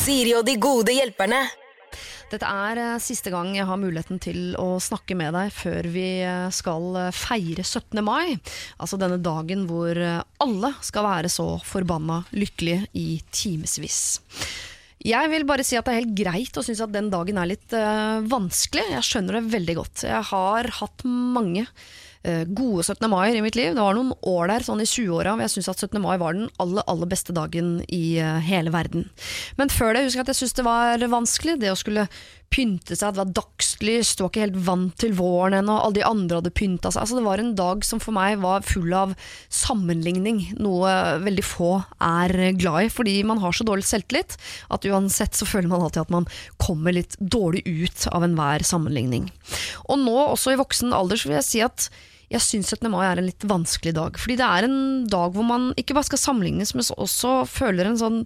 Siri og de gode hjelperne. Dette er eh, siste gang jeg har muligheten til å snakke med deg før vi eh, skal eh, feire 17. mai. Altså denne dagen hvor alle skal være så forbanna lykkelige i timevis. Jeg vil bare si at det er helt greit å synes at den dagen er litt eh, vanskelig. Jeg skjønner det veldig godt. Jeg har hatt mange gode 17. mai i mitt liv. Det var noen år der sånn i 20-åra hvor jeg syntes at 17. mai var den aller, aller beste dagen i eh, hele verden. Men før det husker at jeg syntes det var vanskelig. Det å skulle pynte seg, det var dagslys, du var ikke helt vant til våren ennå, alle de andre hadde pynta seg. Altså, det var en dag som for meg var full av sammenligning, noe veldig få er glad i, fordi man har så dårlig selvtillit at uansett så føler man alltid at man kommer litt dårlig ut av enhver sammenligning. Og nå, også i voksen alder, så vil jeg si at jeg syns 17. mai er en litt vanskelig dag. Fordi det er en dag hvor man ikke bare skal sammenlignes, men også føler en sånn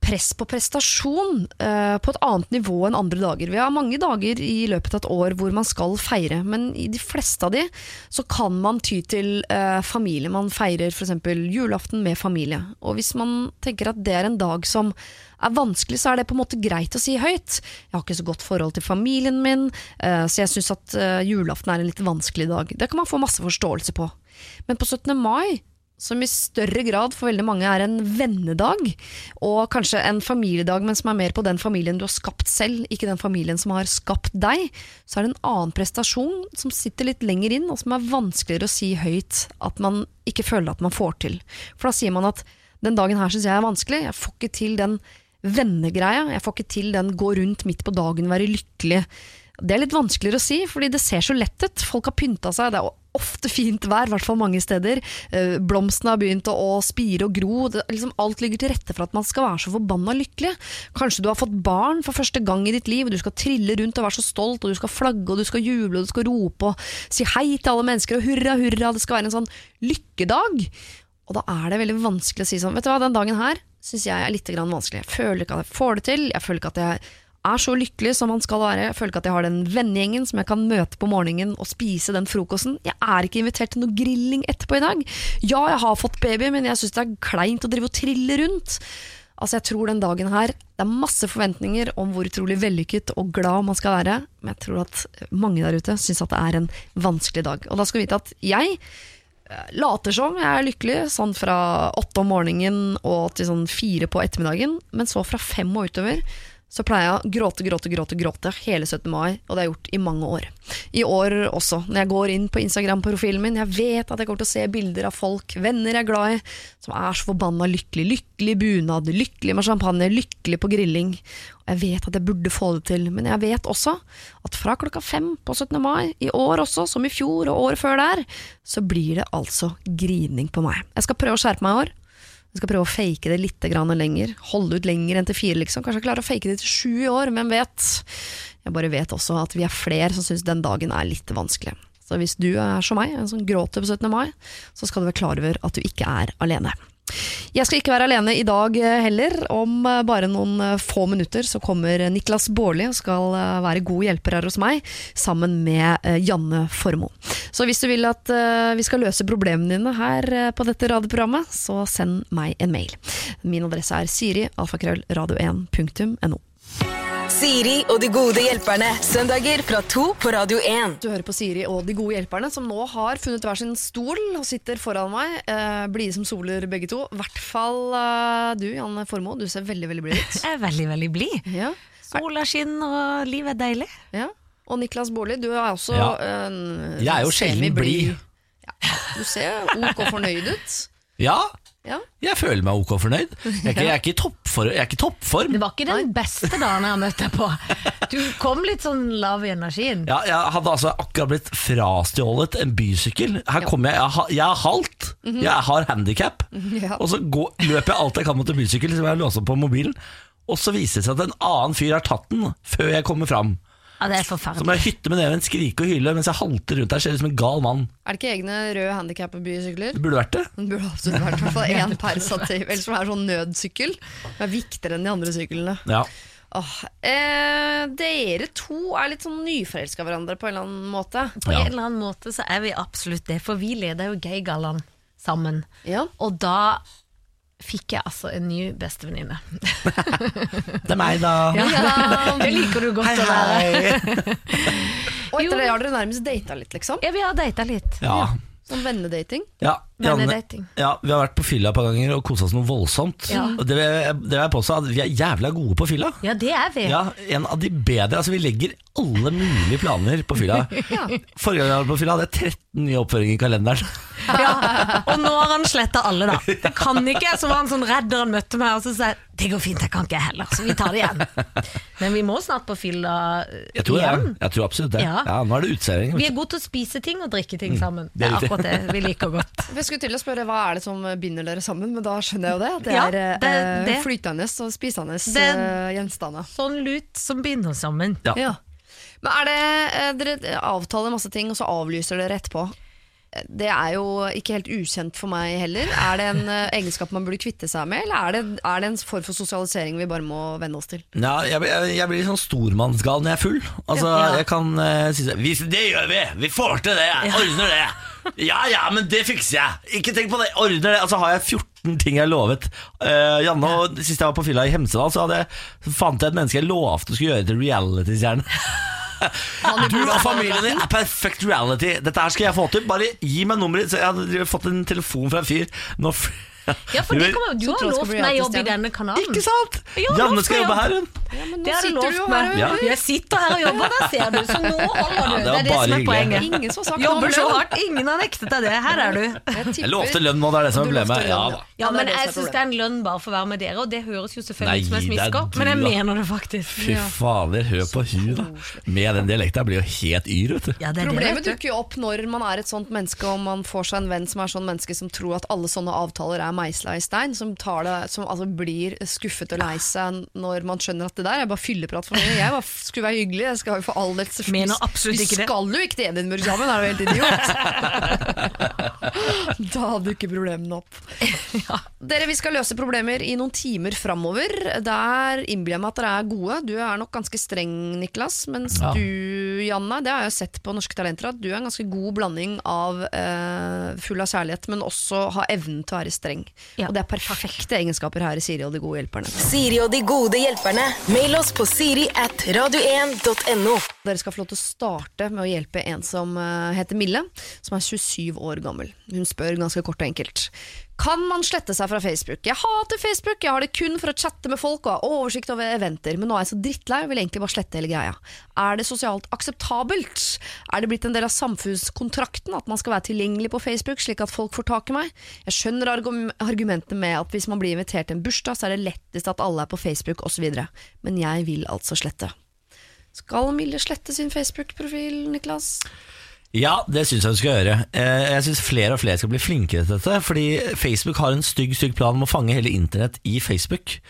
press på prestasjon eh, på et annet nivå enn andre dager. Vi har mange dager i løpet av et år hvor man skal feire, men i de fleste av de så kan man ty til eh, familie. Man feirer f.eks. julaften med familie. Og hvis man tenker at det er en dag som er vanskelig, så er det på en måte greit å si høyt. Jeg har ikke så godt forhold til familien min, eh, så jeg syns at eh, julaften er en litt vanskelig dag. Det kan man få masse forståelse på. Men på 17. mai som i større grad for veldig mange er en vennedag, og kanskje en familiedag, men som er mer på den familien du har skapt selv, ikke den familien som har skapt deg, så er det en annen prestasjon som sitter litt lenger inn, og som er vanskeligere å si høyt at man ikke føler at man får til. For da sier man at den dagen her syns jeg er vanskelig, jeg får ikke til den vennegreia, jeg får ikke til den gå rundt midt på dagen, være lykkelig. Det er litt vanskeligere å si, fordi det ser så lett ut. Folk har pynta seg, det er ofte fint vær, i hvert fall mange steder. Eh, Blomstene har begynt å, å spire og gro. Det, liksom alt ligger til rette for at man skal være så forbanna lykkelig. Kanskje du har fått barn for første gang i ditt liv, og du skal trille rundt og være så stolt, og du skal flagge og du skal juble og du skal rope og si hei til alle mennesker og hurra, hurra. Det skal være en sånn lykkedag. Og da er det veldig vanskelig å si sånn Vet du hva, den dagen her syns jeg er litt vanskelig. Jeg føler ikke at jeg får det til. Jeg føler ikke at jeg er så lykkelig som man skal være. Jeg føler ikke at jeg har den vennegjengen som jeg kan møte på morgenen og spise den frokosten. Jeg er ikke invitert til noe grilling etterpå i dag. Ja, jeg har fått baby, men jeg syns det er kleint å drive og trille rundt. Altså, jeg tror den dagen her Det er masse forventninger om hvor utrolig vellykket og glad man skal være, men jeg tror at mange der ute syns at det er en vanskelig dag. Og da skal du vite at jeg eh, later som jeg er lykkelig, sånn fra åtte om morgenen og til sånn fire på ettermiddagen, men så fra fem og utover så pleier jeg å gråte, gråte, gråte gråte hele 17. mai, og det har jeg gjort i mange år. I år også, når jeg går inn på Instagram-profilen min, jeg vet at jeg kommer til å se bilder av folk, venner jeg er glad i, som er så forbanna lykkelig. Lykkelig bunad, lykkelig med champagne, lykkelig på grilling. Og jeg vet at jeg burde få det til, men jeg vet også at fra klokka fem på 17. mai, i år også, som i fjor og året før der, så blir det altså grining på meg. Jeg skal prøve å skjerpe meg i år. Jeg skal prøve å fake det litt lenger. Holde ut lenger enn til fire, liksom. Kanskje jeg klarer å fake det til sju i år, hvem vet. Jeg bare vet også at vi er flere som syns den dagen er litt vanskelig. Så hvis du er som meg, en som gråter på 17. mai, så skal du være klar over at du ikke er alene. Jeg skal ikke være alene i dag heller. Om eh, bare noen eh, få minutter så kommer Niklas Baarli og skal eh, være god hjelper her hos meg, sammen med Janne Formoe. Så hvis du vil at vi skal løse problemene dine her på dette radioprogrammet, så send meg en mail. Min adresse er siri alfakrøllradio1.no. Siri og de gode hjelperne. Søndager fra to på Radio 1. Du hører på Siri og de gode hjelperne, som nå har funnet hver sin stol og sitter foran meg. Eh, Blide som soler, begge to. I hvert fall eh, du, Janne Formoe. Du ser veldig veldig blid ut. Jeg er veldig, veldig blid. Ja. Sola skinner, og livet er deilig. ja. Og Niklas Baarli, du er også Ja. en Jeg er jo sjelden semi-blid. blid. Ja. Du ser ok fornøyd ut. Ja, Ja. jeg føler meg ok fornøyd. Jeg er ikke, jeg er ikke i toppform, jeg er ikke i toppform. Det var ikke den beste dagen jeg har møtt deg på. Du kom litt sånn lav i energien. Ja, jeg hadde altså akkurat blitt frastjålet en bysykkel. Her kommer jeg, jeg, har- jeg er halt, jeg har handikap, Ja. og så går, løper jeg alt jeg kan mot en bysykkel som jeg låser på mobilen. Og så viser det seg at en annen fyr har tatt den før jeg kommer fram. Ja, det er Så må ei hytte med neven, skrike og hyle mens jeg halter rundt her. Ser ut som en gal mann. Er det ikke egne røde handikap-bysykler? Det burde vært det. Det burde absolutt vært i hvert fall én per stativ, eller som er sånn nødsykkel. Det er viktigere enn de andre syklene. Ja. Åh, eh, dere to er litt sånn nyforelska hverandre på en eller annen måte. På Ja. en eller annen måte så er vi absolutt det, for vi leder jo Gaygallaen sammen. Ja. Og da fikk jeg altså en ny bestevenninne. Det er meg, da. Det liker du godt Hei, å være. Og etter det har dere nærmest data litt, liksom? Ja, vi har data litt. Ja, Sånn vennedating? ja, Janne, ja, vi har vært på fylla et par ganger og kosa oss noe voldsomt. Ja. Og det, vil jeg- det påstå at vi er jævla gode på fylla. Ja, det er vi. Ja, En av de bedre. Altså Vi legger alle mulige planer på fylla. Forrige gang jeg var på fylla, hadde jeg 13 nye oppføringer i kalenderen. Ja, og nå har han sletta alle, da. Det kan ikke, Så var han sånn redd da han møtte meg, og så sa jeg det går fint, jeg kan ikke heller, så vi tar det igjen. Men vi må snart på fylla eh, Jeg tror, igjen. det, jeg tror absolutt det. Ja. Ja, Nå er det uteservering. Vi er gode til å spise ting og drikke ting sammen. det Det er er akkurat det vi liker godt. Skulle til å spørre Hva er det som binder dere sammen, men da skjønner jeg jo det. At det Ja, er eh, det- det. flytende og spisende Det- eh, gjenstander. Sånn lut som binder oss sammen. Ja. Ja. Men er det eh, Dere avtaler masse ting, og så avlyser dere etterpå. Det er jo ikke helt ukjent for meg heller. Er det en eh, egenskap man burde kvitte seg med, eller er det, er det en form for sosialisering vi bare må venne oss til? Ja, jeg, jeg, jeg blir sånn stormannsgal når jeg er full. Altså, Ja. jeg kan uh, si sånn Det gjør vi! Vi får til det! Ordner det! Ja ja, men det fikser jeg! Ikke tenk på det! Ordner det! Altså har jeg 14 ting jeg lovet. Uh, Janne, og Sist jeg var på fylla i Hemsedal, så jeg, fant jeg et menneske jeg lovte å skulle gjøre til reality-stjerne. Du og familien din er perfect reality. Dette her skal jeg få til. Bare gi meg nummeret. Så jeg hadde fått en telefon fra en fyr. Nå f- Ja, for det kommer, Du har jeg lovt meg jobb i denne kanalen. Ikke sant? Janne skal jobbe her, hun. Ja, men Det har du her, Ja. Jeg sitter her og jobber, der ser du. Så nå holder Ja, du. det det, er det som er poenget. Ingen som har sagt Jobber så hardt, ingen har nektet deg det. Her er du. Jeg lovte lønn nå, det er det som er problemet. Ja da. Ja, men jeg syns det er en lønn bare for å være med dere, og det høres jo selvfølgelig ut som er smisker, men jeg mener det faktisk. Fy fader, hør på hun da Med den dialekten blir jo helt yr vet du Ja, det er det, Problemet vet du. dukker jo opp når man er et sånt menneske og man får seg en venn som er sånn menneske som tror at alle sånne avtaler er meisla i stein, som, tar det, som altså blir skuffet og lei seg når man skjønner at det der er bare fylleprat for meg. Jeg bare skulle være hyggelig, jeg skal jo for all del Mener absolutt ikke det. Vi skal jo ikke til Edinburgh sammen, er du helt idiot? da dukker problemene opp. Dere, Vi skal løse problemer i noen timer framover. Der innbiller jeg meg at dere er gode. Du er nok ganske streng, Niklas. Mens Ja. du, Janne, det har jeg sett på Norske Talenter, at du er en ganske god blanding av eh, full av kjærlighet, men også har evnen til å være streng. Ja. Og det er perfekte egenskaper her i Siri og de gode hjelperne. Siri og de gode hjelperne. Mail oss på siri at radio1.no. Dere skal få lov til å starte med å hjelpe en som eh, heter Mille, som er 27 år gammel. Hun spør ganske kort og enkelt. Kan man slette seg fra Facebook? Jeg hater Facebook, jeg har det kun for å chatte med folk og ha oversikt over eventer, men nå er jeg så drittlei og vil egentlig bare slette hele greia. Er det sosialt akseptabelt? Er det blitt en del av samfunnskontrakten at man skal være tilgjengelig på Facebook slik at folk får tak i meg? Jeg skjønner argum- argumentet med at hvis man blir invitert til en bursdag, så er det lettest at alle er på Facebook osv., men jeg vil altså slette. Skal Mille slette sin Facebook-profil, Niklas? Ja, det syns jeg du skal gjøre. Eh, Jeg syns flere og flere skal bli flinkere til dette. Fordi Facebook har en stygg stygg plan om å fange hele internett i Facebook.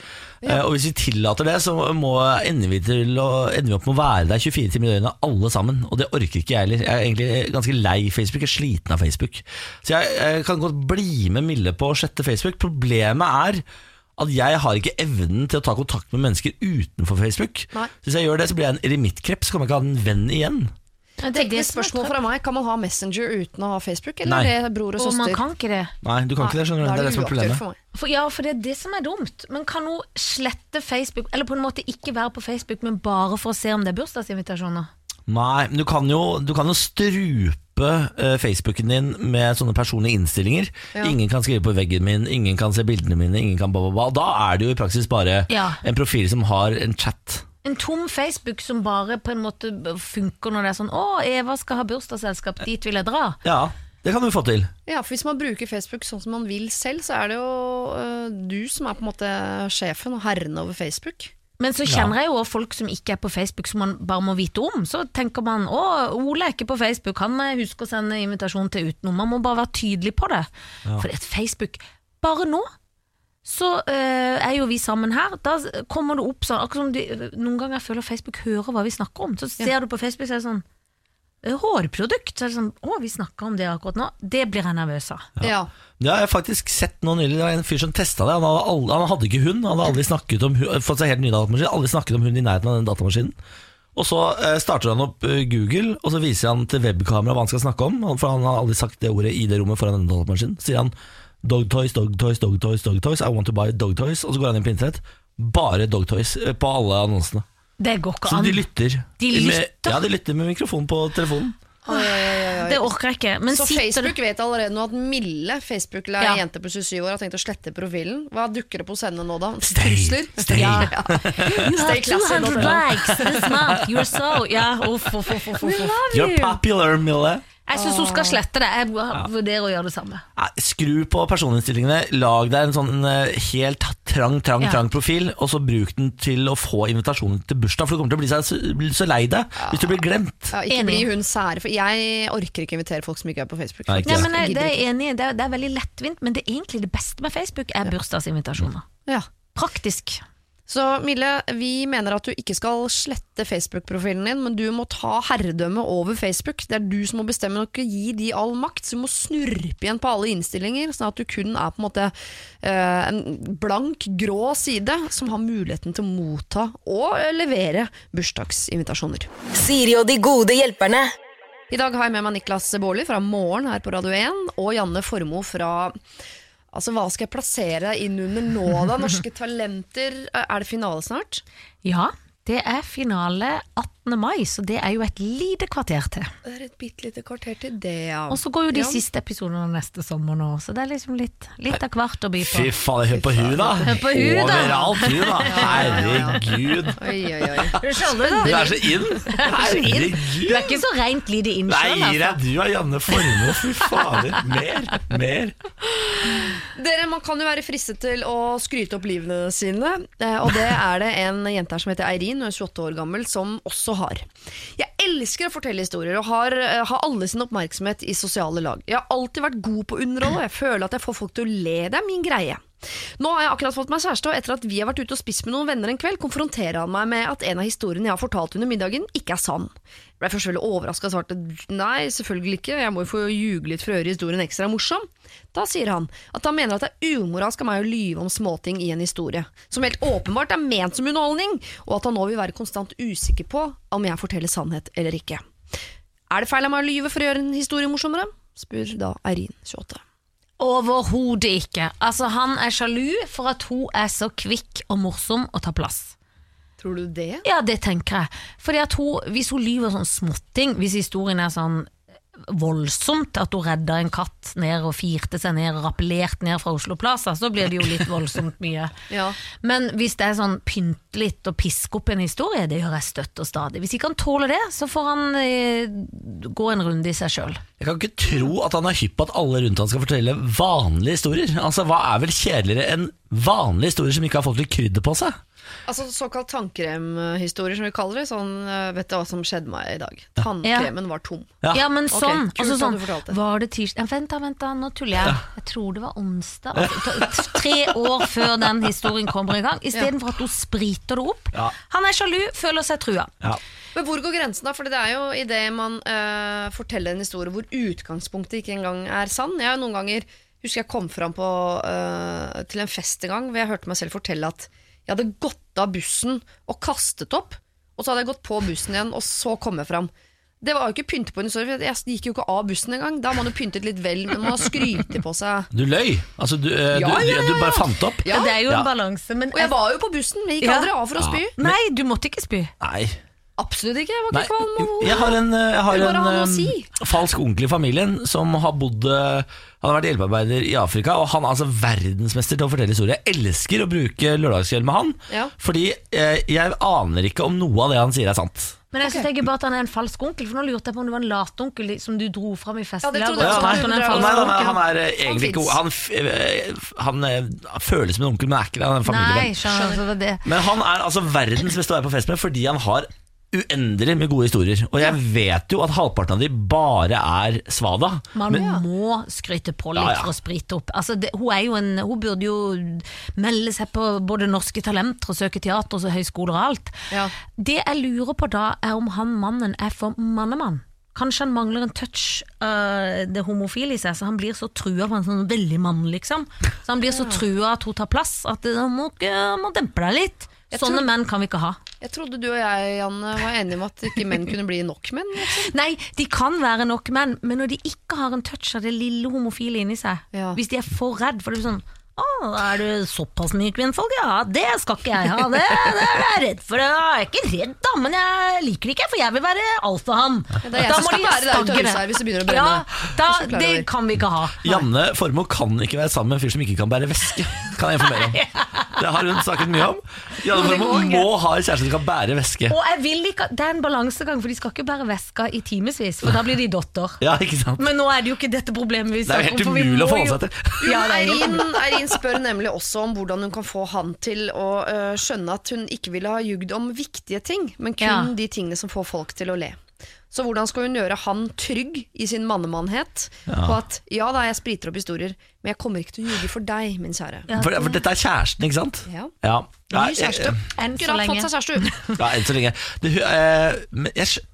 Ja. Og hvis vi tillater det, så må ender vi, å, ender vi opp med å være der 24 timer i døgnet alle sammen. Og det orker ikke jeg heller. Jeg er egentlig ganske lei Facebook. Jeg er sliten av Facebook. Så jeg, jeg kan godt bli med Mille på å slette Facebook. Problemet er at jeg har ikke evnen til å ta kontakt med mennesker utenfor Facebook. Nei. Så Hvis jeg gjør det, så blir jeg en eremittkreps, så kommer jeg ikke ha en venn igjen. Ja, det er det Teknisk spørsmål fra meg. Kan man ha Messenger uten å ha Facebook, eller Nei. er det bror og søster? Og man kan ikke det. Nei, du kan ikke det, skjønner du. Det er det som er problemet. for meg. For, ja, for det er det som er dumt. Men kan hun slette Facebook, eller på en måte ikke være på Facebook, men bare for å se om det er bursdagsinvitasjoner? Nei, men du kan jo, du kan jo strupe eh, Facebooken din med sånne personlige innstillinger. Ja. Ingen kan skrive på veggen min, ingen kan se bildene mine, ingen kan ba, ba, ba. Da er det jo i praksis bare Ja. en profil som har en chat. En tom Facebook som bare på en måte funker når det er sånn 'Å, Eva skal ha bursdagsselskap, dit vil jeg dra'. Ja, det kan du få til. Ja, for Hvis man bruker Facebook sånn som man vil selv, så er det jo øh, du som er på en måte sjefen og herren over Facebook. Men så kjenner jeg jo også folk som ikke er på Facebook, som man bare må vite om. Så tenker man 'Å, Ole er ikke på Facebook, han må jeg huske å sende invitasjon til utenom'. Man må bare være tydelig på det. For det er Facebook Bare nå så eh, er jo vi sammen her. Da kommer det opp sånn Akkurat som de, noen ganger jeg føler Facebook hører hva vi snakker om. Så ser du på Facebook, så er det sånn eh, Hårprodukt. Så er det sånn Å, vi snakker om det akkurat nå. Det blir jeg nervøs av. Ja. Det har jeg faktisk sett nå nylig. Det var en fyr som testa det. Han hadde, aldri, han hadde ikke hund. Han hadde aldri snakket om fått seg helt ny datamaskin. Aldri snakket om hund i nærheten av den datamaskinen. Og så eh, starter han opp Google, og så viser han til webkamera hva han skal snakke om. For han har aldri sagt det ordet i det rommet foran denne datamaskinen. Så sier han Dog toys, dog toys, dog toys, dog toys. I want to buy dog toys. Og så går han inn på internett. Bare dog toys eh, på alle annonsene. Det går ikke Så an. de lytter. De Med, lytter? ja, de lytter med mikrofon på telefonen. Oi, oi, oi, oi. Det orker jeg ikke. Men Så sitter Facebook vet allerede nå at Mille, Facebook-lær Ja. jente på 27 år, har tenkt å slette profilen. Hva dukker det på hos henne nå, da? Stay, Trusler? stay. Ja. Stay classy. 200 likes this month, you're so Ja, uff, uff, uff, uff, uff. You're popular, Mille. Jeg syns hun skal slette det. Jeg vurderer å gjøre det samme. Skru på personinnstillingene, lag deg en sånn eh, helt trang, trang, Ja. trang profil, og så bruk den til å få invitasjonen til bursdag, for du kommer til å bli så, bli så lei deg hvis du blir glemt. Ja, ikke Enig. bli hun sære, for jeg orker ikke invitere folk som ikke er på Facebook. Nei, Nei, men jeg, Jeg det er enig. Det er, det er veldig lettvint, men det er egentlig det beste med Facebook er bursdagsinvitasjoner. Ja. Praktisk. Så Mille, vi mener at du ikke skal slette Facebook-profilen din, men du må ta herredømme over Facebook. Det er du som må bestemme, og ikke gi de all makt. Så du må snurpe igjen på alle innstillinger, sånn at du kun er på en måte eh, en blank, grå side som har muligheten til å motta og levere bursdagsinvitasjoner. Siri og de gode hjelperne. I dag har jeg med meg Niklas Baarli fra Morgen her på Radio 1, og Janne Formoe fra Altså, Hva skal jeg plassere inn under nå, da? Norske Talenter. Er det finale snart? Ja, det er finale 18. mai, så det er jo et lite kvarter til. Det er et bitte lite kvarter til det, ja. Og så går jo de Ja. siste episodene neste sommer nå, så det er liksom litt, litt av hvert å by på. Fy faen, hør på hun da! Hør på hun, da. Overalt hun da! Herregud. Oi, oi, oi. Du skjønner er så inn! Du er ikke så rent lite inn sjøl, Nei, altså. du er Janne Formoe, fy fader. Mer, mer. Dere, Man kan jo være fristet til å skryte opp livene sine, eh, og det er det en jente her som heter Eirin, hun er 28 år gammel, som også har. Jeg elsker å fortelle historier og har, eh, har alle sin oppmerksomhet i sosiale lag. Jeg har alltid vært god på å underholde, og jeg føler at jeg får folk til å le. Det er min greie. Nå har jeg akkurat fått meg kjæreste, og etter at vi har vært ute og spist med noen venner en kveld, konfronterer han meg med at en av historiene jeg har fortalt under middagen, ikke er sann. Jeg ble først veldig overraska og svarte nei, selvfølgelig ikke, jeg må jo få ljuge litt for å gjøre historien ekstra morsom. Da sier han at han mener at det er umoralsk av meg å lyve om småting i en historie, som helt åpenbart er ment som underholdning, og at han nå vil være konstant usikker på om jeg forteller sannhet eller ikke. Er det feil av meg å lyve for å gjøre en historie morsommere? spør da Eirin, 28. Overhodet ikke. Altså, han er sjalu for at hun er så kvikk og morsom og tar plass. Tror du det? Ja, det tenker jeg. Fordi at hun, Hvis hun lyver sånn småtting, hvis historien er sånn voldsomt, at hun redda en katt ned og firte seg ned og rappellerte ned fra Oslo Plaza, så blir det jo litt voldsomt mye. Ja. Men hvis det er sånn pynte litt og piske opp en historie, det gjør jeg støtt og stadig. Hvis ikke han tåler det, så får han eh, gå en runde i seg sjøl. Jeg kan ikke tro at han er hypp på at alle rundt han skal fortelle vanlige historier. Altså, Hva er vel kjedeligere enn vanlige historier som ikke har fått litt krydder på seg? Altså Såkalt tannkremhistorier, som vi kaller det. Sånn, eh, vet du hva som skjedde meg i dag? Tannkremen var tom. Ja. Ja, men sånn. kult altså sånn det. var det tirsdag Vent da, vent da, nå tuller jeg. Jeg tror det var onsdag. Altså, tre år før den historien kommer i gang. Istedenfor at hun spriter det opp. Ja. Han er sjalu, føler seg trua. Ja. Men hvor går grensen, da? For det er jo idet man eh, forteller en historie hvor utgangspunktet ikke engang er sann. Jeg har noen ganger husker jeg kom fram på, eh, til en fest en gang hvor jeg hørte meg selv fortelle at jeg hadde gått av bussen og kastet opp, og så hadde jeg gått på bussen igjen, og så kom jeg fram. Det var jo ikke pynte på en historie, for jeg gikk jo ikke av bussen engang. Da har man jo pyntet litt vel, men man har skrytet på seg. Du løy? Altså, du, eh, Ja, du, ja, ja, du bare fant opp? Ja. Det er jo Ja. en balanse, men Og jeg var jo på bussen, men jeg gikk Ja. aldri av for å spy. Nei, du måtte ikke spy. Nei. Absolutt ikke. Jeg var Nei, ikke kvalm. og- jeg har en, eh, jeg har en eh, si. falsk onkel i familien som har bodd eh, Han har vært hjelpearbeider i Afrika, og han er altså verdensmester til å fortelle historier. Jeg elsker å bruke lørdagskveld med han, Ja. fordi eh, jeg aner ikke om noe av det han sier er sant. Men jeg synes tenker bare at han er en falsk onkel, for nå lurte jeg på om det var en latonkel som du dro fram i festen. Ja, det trodde jeg også. Ja, han en nei, Nei, nei, nei, han er egentlig ikke. Han, han føles som en onkel, men er ikke det. Han er en familievenn. Men han er altså verdens beste å være på fest med fordi han har uendelig med gode historier. Og jeg vet jo at halvparten av de bare er svada. Man Men, må skryte på litt Ja, ja. for å sprite opp. Altså, det, hun, er jo en, hun burde jo melde seg på både Norske Talenter og søke teater og høyskoler og alt. Ja. Det jeg lurer på da, er om han mannen er for mannemann. Kanskje han mangler en touch uh, det homofile i seg, så han blir så trua av en sånn veldig mann, liksom. Så han blir så trua at hun tar plass, at han må, må dempe deg litt. Sånne menn kan vi ikke ha. Jeg trodde du og jeg, Janne, var enige om at ikke menn kunne bli nok menn. Liksom. Nei, de kan være nok menn, men når de ikke har en touch av det lille homofile inni seg, Ja. hvis de er for redd for det er sånn å, er du såpass mye kvinnfolk? Ja, det skal ikke jeg ha. Det, det er jeg redd for. Jeg er ikke redd, da, men jeg liker det ikke, for jeg vil være alfahann. det er jeg som skal være der ute og hause her hvis det begynner å brenne. Ja, da, Det kan vi ikke ha. Janne Formoe kan ikke være sammen med en fyr som ikke kan bære veske, Kan jeg informere om. Det har hun snakket mye om. Janne Formoe må ha en kjæreste som kan bære veske. Og jeg vil ikke, Det er en balansegang, for de skal ikke bære veska i timevis, for da blir de dotter. Ja, ikke sant? Men nå er det jo ikke dette problemet vi Det er jo helt om. for vi umulig å må forholde seg til. Ja, det er helt Eirin, Eirin spør nemlig også om hvordan hun kan få han til å uh, skjønne at hun ikke ville ha jugd om viktige ting, men kun Ja. de tingene som får folk til å le. Så hvordan skal hun gjøre han trygg i sin mannemannhet på at ja da, jeg spriter opp historier, men jeg kommer ikke til å ljuge for deg, min kjære. Ja. For, for dette er kjæresten, ikke sant? Ja. Ja. Ja, Ny kjæreste. Enn så lenge. fått seg kjæreste. Ja, enn så lenge. Du, hun, eh, men jeg,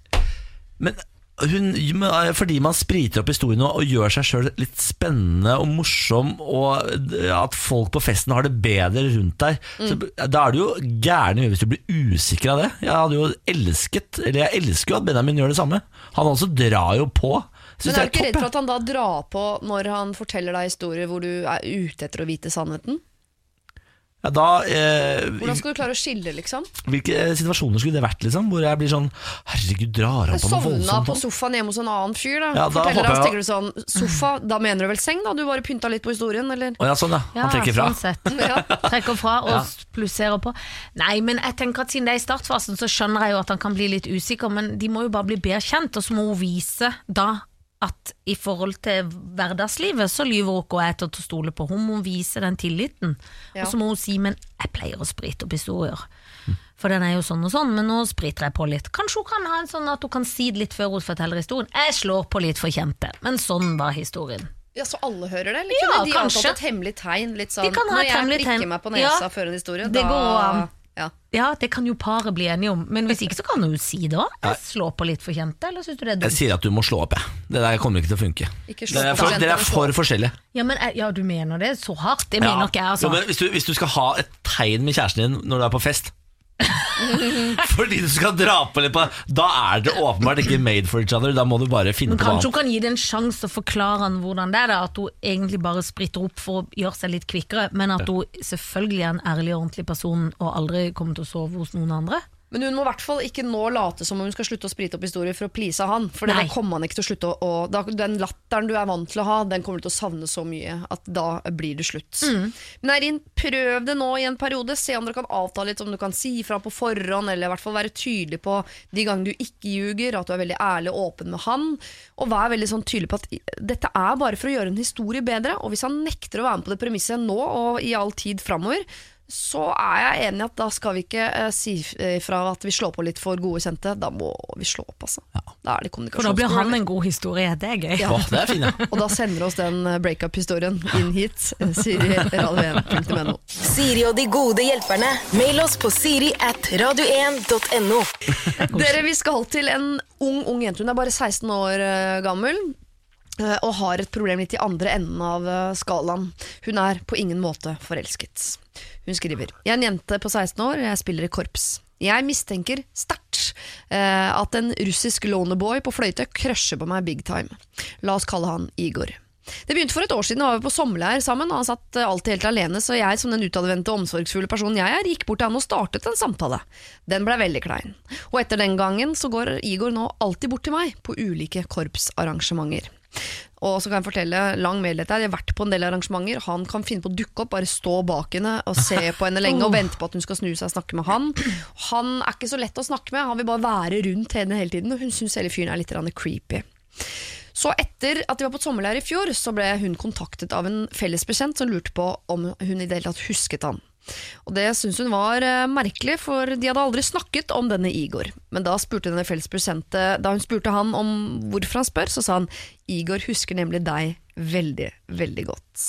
men hun, eh, fordi man spriter opp historien og, gjør seg sjøl litt spennende og morsom, og eh, at folk på festen har det bedre rundt deg, så, da er du jo gæren i hvis du blir usikker av det. Jeg hadde jo elsket, eller jeg elsker jo at Benjamin gjør det samme. Han også drar jo på. Synes Men er du ikke redd for at han da drar på når han forteller deg historier hvor du er ute etter å vite sannheten? Ja, da, eh, Hvordan skal du klare å skille, liksom? hvilke situasjoner skulle det vært, liksom? Hvor jeg blir sånn Herregud, drar han på noe Sovna voldsomt? på sofaen hjemme hos en annen fyr, da. Ja, da Forteller han, jeg- tenker du sånn Sofa, da mener du vel seng, da? Du bare pynta litt på historien, eller? Oh, ja, sånn ja. Han trekker fra. Sånn sett. Ja. Trekker fra og plusserer på. Nei, men jeg tenker at siden det er i startfasen, så skjønner jeg jo at han kan bli litt usikker, men de må jo bare bli bedre kjent, og så må hun vise da at i forhold til hverdagslivet så lyver hun og jeg til å stole på. Hun må vise den tilliten. Ja. Og så må hun si 'men jeg pleier å sprite opp historier'. For den er jo sånn og sånn, men nå spriter jeg på litt. Kanskje hun kan ha en sånn at hun kan si det litt før hun forteller historien. Jeg slår på litt for kjempe, men sånn var historien. Ja, Så alle hører det? Eller Ja, de kanskje. et hemmelig tegn? Litt sånn, De kan ha Når jeg tegn. meg på nesa Ja, før en historie, det da går an. Ja. Ja, det kan jo paret bli enige om, men hvis ikke så kan hun jo si det òg. Slå på litt for kjente, eller syns du det er dumt? Jeg sier at du må slå opp, jeg. Det der kommer ikke til å funke. Dere er for, dere er for forskjellige. Ja, men eh, ja, du mener det så hardt? Det mener Ja. ikke jeg, altså. Jo, men hvis, du, hvis du skal ha et tegn med kjæresten din når du er på fest Fordi du skal dra på litt på Da er det åpenbart ikke made for each other. Da må du bare finne Men på kanskje hun kan gi det en sjanse og forklare han hvordan det er, da, at hun egentlig bare spritter opp for å gjøre seg litt kvikkere, men at hun selvfølgelig er en ærlig og ordentlig person og aldri kommer til å sove hos noen andre. Men hun må i hvert fall ikke nå late som om hun skal slutte å sprite opp historier for å please han. For da kommer han ikke til å slutte å, da, Den latteren du er vant til å ha, den kommer du til å savne så mye at da blir det slutt. Mm. Men Eirin, prøv det nå i en periode. Se om dere kan avtale litt, om du kan si fra på forhånd, eller i hvert fall være tydelig på de gangene du ikke ljuger, at du er veldig ærlig og åpen med han. Og vær veldig sånn tydelig på at dette er bare for å gjøre en historie bedre. Og hvis han nekter å være med på det premisset nå og i all tid framover, så er jeg enig i at da skal vi ikke eh, si ifra at vi slår på litt for gode kjente. Da må vi slå opp, altså. Da er det For da blir han en god historie. Det er gøy. Ja. Åh, det er fin, ja. Og da sender oss den eh, breakup-historien inn hit. eh, Siri radio1.no. Siri og de gode hjelperne. Mail oss på siri at radio1.no. Dere, vi skal til en ung, ung jente. Hun er bare 16 år eh, gammel. Eh, Og har et problem litt i andre enden av eh, skalaen. Hun er på ingen måte forelsket. Hun skriver Jeg er en jente på 16 år, jeg spiller i korps. Jeg mistenker sterkt eh, at en russisk loneboy på fløyte crusher på meg big time. La oss kalle han Igor. Det begynte for et år siden, da var vi på sommerleir sammen, og han satt alltid helt alene, så jeg som den utadvendte og omsorgsfulle personen jeg er, gikk bort til han og startet en samtale. Den blei veldig klein. Og etter den gangen så går Igor nå alltid bort til meg på ulike korpsarrangementer. Og så kan jeg fortelle lang her. Jeg har vært på en del arrangementer. Han kan finne på å dukke opp, bare stå bak henne og se på henne lenge og vente på at hun skal snu seg og snakke med han. Han er ikke så lett å snakke med, han vil bare være rundt henne hele tiden, og hun syns hele fyren er litt creepy. Så etter at de var på sommerleir i fjor, så ble hun kontaktet av en felles bekjent som lurte på om hun i det hele tatt husket han. Og Det syntes hun var eh, merkelig, for de hadde aldri snakket om denne Igor. Men da, denne da hun spurte han om hvorfor han spør, så sa han Igor husker nemlig deg veldig, veldig godt.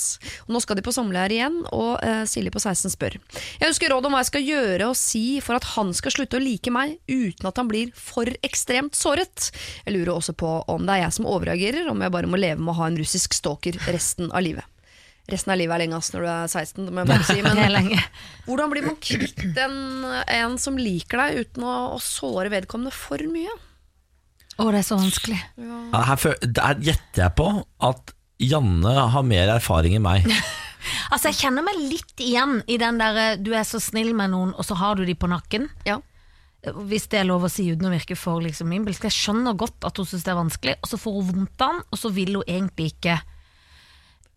Og Nå skal de på sommerleir igjen, og eh, Silje på 16 spør. Jeg ønsker råd om hva jeg skal gjøre og si for at han skal slutte å like meg, uten at han blir for ekstremt såret. Jeg lurer også på om det er jeg som overreagerer, om jeg bare må leve med å ha en russisk stalker resten av livet. Resten av livet er lenge ass når du er 16, det må jeg bare si. Men lenge. hvordan blir man kvitt en, en som liker deg uten å, å såre vedkommende for mye? Å, det er så vanskelig. Ja, Her der gjetter jeg på at Janne har mer erfaring enn meg. Altså, jeg kjenner meg litt igjen i den der eh, du er så snill med noen, og så har du de på nakken. Ja. Hvis det er lov å si uten å virke for liksom, innbilsk. Jeg skjønner godt at hun syns det er vanskelig, og så får hun vondt av den, og så vil hun egentlig ikke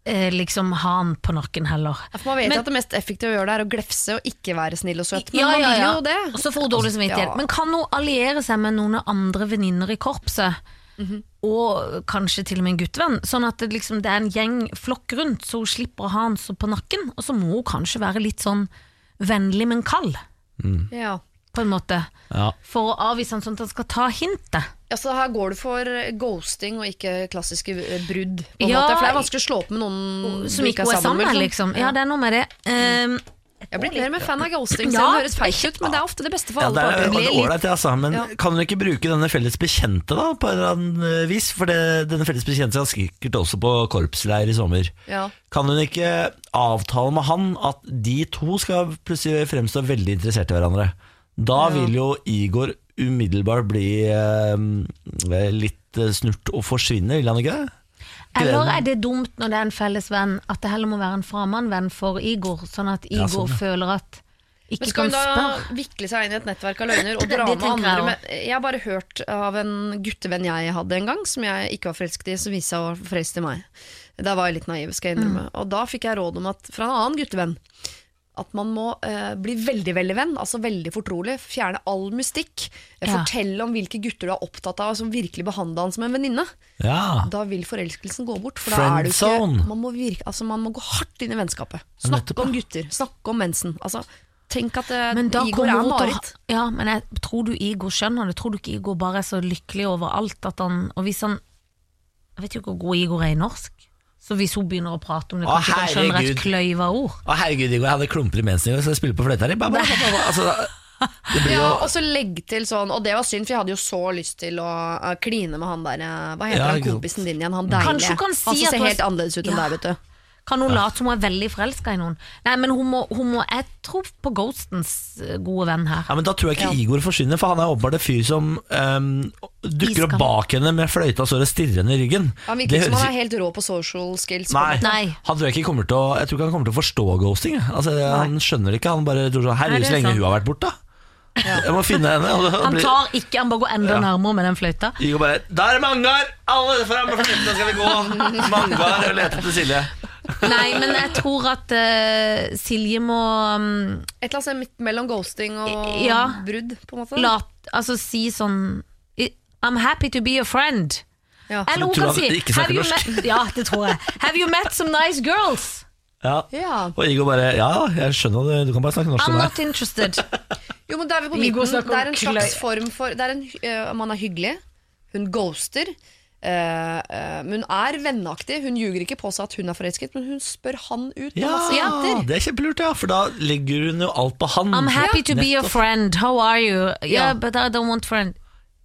eh, liksom ha den på nakken heller. Ja, For man vet Men- at det mest effektive å gjøre det er å glefse og ikke være snill og søt. Men Ja, man ja, vil ja. jo det. Og så får hun dårlig samvittighet. Ja. Men kan hun alliere seg med noen andre venninner i korpset? Mhm. Og kanskje til og med en guttevenn, sånn at det, liksom, det er en gjeng flokk rundt, så hun slipper å ha han så på nakken. Og så må hun kanskje være litt sånn vennlig, men kald, Ja. på en måte. Ja. For å avvise han sånn at han skal ta hintet. Ja, så her går du for ghosting og ikke klassiske eh, brudd. På en Ja, måte, for det er vanskelig å slå opp med noen Som ikke er sammen med, liksom. Ja, det er noe med det. Um, Jeg blir mer med fan av ghosting, Ja. det høres feil ut, men det er ofte det beste for Ja, alle det er parter. det er litt- ålreit, altså. Men Ja. kan du ikke bruke denne felles bekjente da, på en eller annen eh, vis? For det, denne felles bekjente skal sikkert også på korpsleir i sommer. Ja. Kan hun ikke avtale med han at de to skal plutselig fremstå veldig interessert i hverandre? Da Ja. vil jo Igor umiddelbart bli eh, litt eh, snurt og forsvinne, vil han ikke det? eller er det dumt når det er en felles venn, at det heller må være en framandvenn for Igor, sånn at Ja, Igor sånn, ja. føler at Men skal hun da vikle seg inn i et nettverk av løgner og Det- dra med jeg andre med, Jeg har bare hørt av en guttevenn jeg hadde en gang, som jeg ikke var forelsket i, som viste seg å være forelsket i meg. Da var jeg litt naiv, skal jeg innrømme. Og da fikk jeg råd om at, fra en annen guttevenn at man må eh, bli veldig veldig venn, altså veldig fortrolig. Fjerne all mystikk. Eh, Ja. Fortelle om hvilke gutter du er opptatt av, som virkelig behandla han som en venninne. Ja. Da vil forelskelsen gå bort. For da er du ikke, man, må virke, altså man må gå hardt inn i vennskapet. Snakke om gutter, snakke om mensen. Altså, tenk at eh, Men Igor er Marit. Ja, men jeg tror du Igor skjønner det? Tror du ikke Igor bare er så lykkelig over alt at han Og hvis han Jeg vet jo ikke hvor god Igor er i norsk. Så hvis hun begynner å prate om det, kanskje han kan skjønne et kløyva ord. Å herregud, jeg hadde klumper i mensen i går, så jeg spiller på fløyta di. Altså, Ja, og så legg til sånn, og det var synd, for jeg hadde jo så lyst til å eh, kline med han der eh, Hva heter Ja, han kompisen din igjen? Han deilige. Han ser er- helt annerledes ut enn Ja. deg, vet du. Kan hun late som hun er veldig forelska i noen? Nei, men hun må, hun må Jeg tror på Ghostens eh, gode venn her. Ja, men Da tror jeg ikke Ja. Igor forsvinner, for han er åpenbart en fyr som um, dukker opp bak henne med fløyta og det og stirrer henne i ryggen. Han Det virker som han er helt rå på social skills. Nei. Nei. han tror jeg ikke kommer til å Jeg tror ikke han kommer til å forstå ghosting. Altså, han skjønner det ikke. Han bare tror sånn Herregud, det så lenge hun har vært borte. Jeg må finne henne. Og det Han tar ikke, han bare går enda Ja. nærmere med den fløyta. Igor bare Der er Mangar! Alle fram med fløyta skal vi gå! Mangar og lete etter Silje. Nei, men jeg tror at uh, Silje må um, Et eller annet midt mellom ghosting og Ja. brudd, på en måte. lat, altså, si sånn I'm happy to be a friend. Ja. Eller hun kan si "Have you norsk?" met, Ja, det tror jeg. Have you met some nice girls? Ja. Ja. Og Igo bare Ja, jeg skjønner det, du kan bare snakke norsk I'm not interested. Jo, men da er vi på midten. Det er en slags form for det er en, uh, Man er hyggelig. Hun ghoster. Eh, eh, men hun er vennaktig. Hun ljuger ikke på seg at hun er forelsket, men hun spør han ut ja, masse Ja, jenter. det er kjempelurt, ja. For da legger hun jo alt på han. I'm happy to be your friend. How are you? Yeah, but I don't want friend.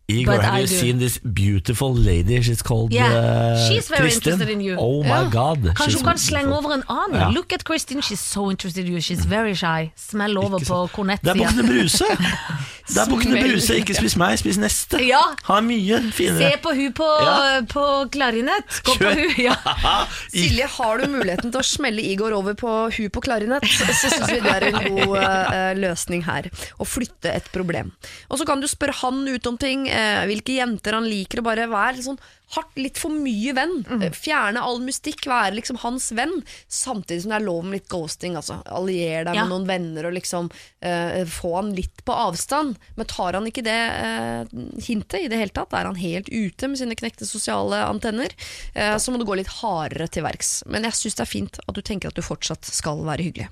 Igor, But have I you do. seen this beautiful lady? She's called Yeah, uh, she's very Kristen? interested in you. Oh my yeah. god. Kanskje hun kan slenge over en annen. Ja. Look at Kristin, she's so interested in you. She's very shy. Smell over Ikke på kornettsida. Det er. Bukkene Bruse! Det er Bukkene Bruse, ikke spis meg, spis neste. Ja. Ha mye mye Se finere. på hun på, Ja. på klarinett. Gå på hun. Ja. Silje, har du muligheten til å smelle Igor over på hu på klarinett, så syns vi det er en god uh, løsning her. Å flytte et problem. Og så kan du spørre han ut om ting, eh, hvilke jenter han liker, og bare være sånn hardt, litt for mye venn. Mm. Fjerne all mystikk, være liksom hans venn, samtidig som det er lov med litt ghosting. Altså. Allier deg Ja. med noen venner og liksom eh, få han litt på avstand. Men tar han ikke det eh, hintet i det hele tatt, er han helt ute med sine knekte sosiale antenner, eh, så må du gå litt hardere til verks. Men jeg syns det er fint at du tenker at du fortsatt skal være hyggelig.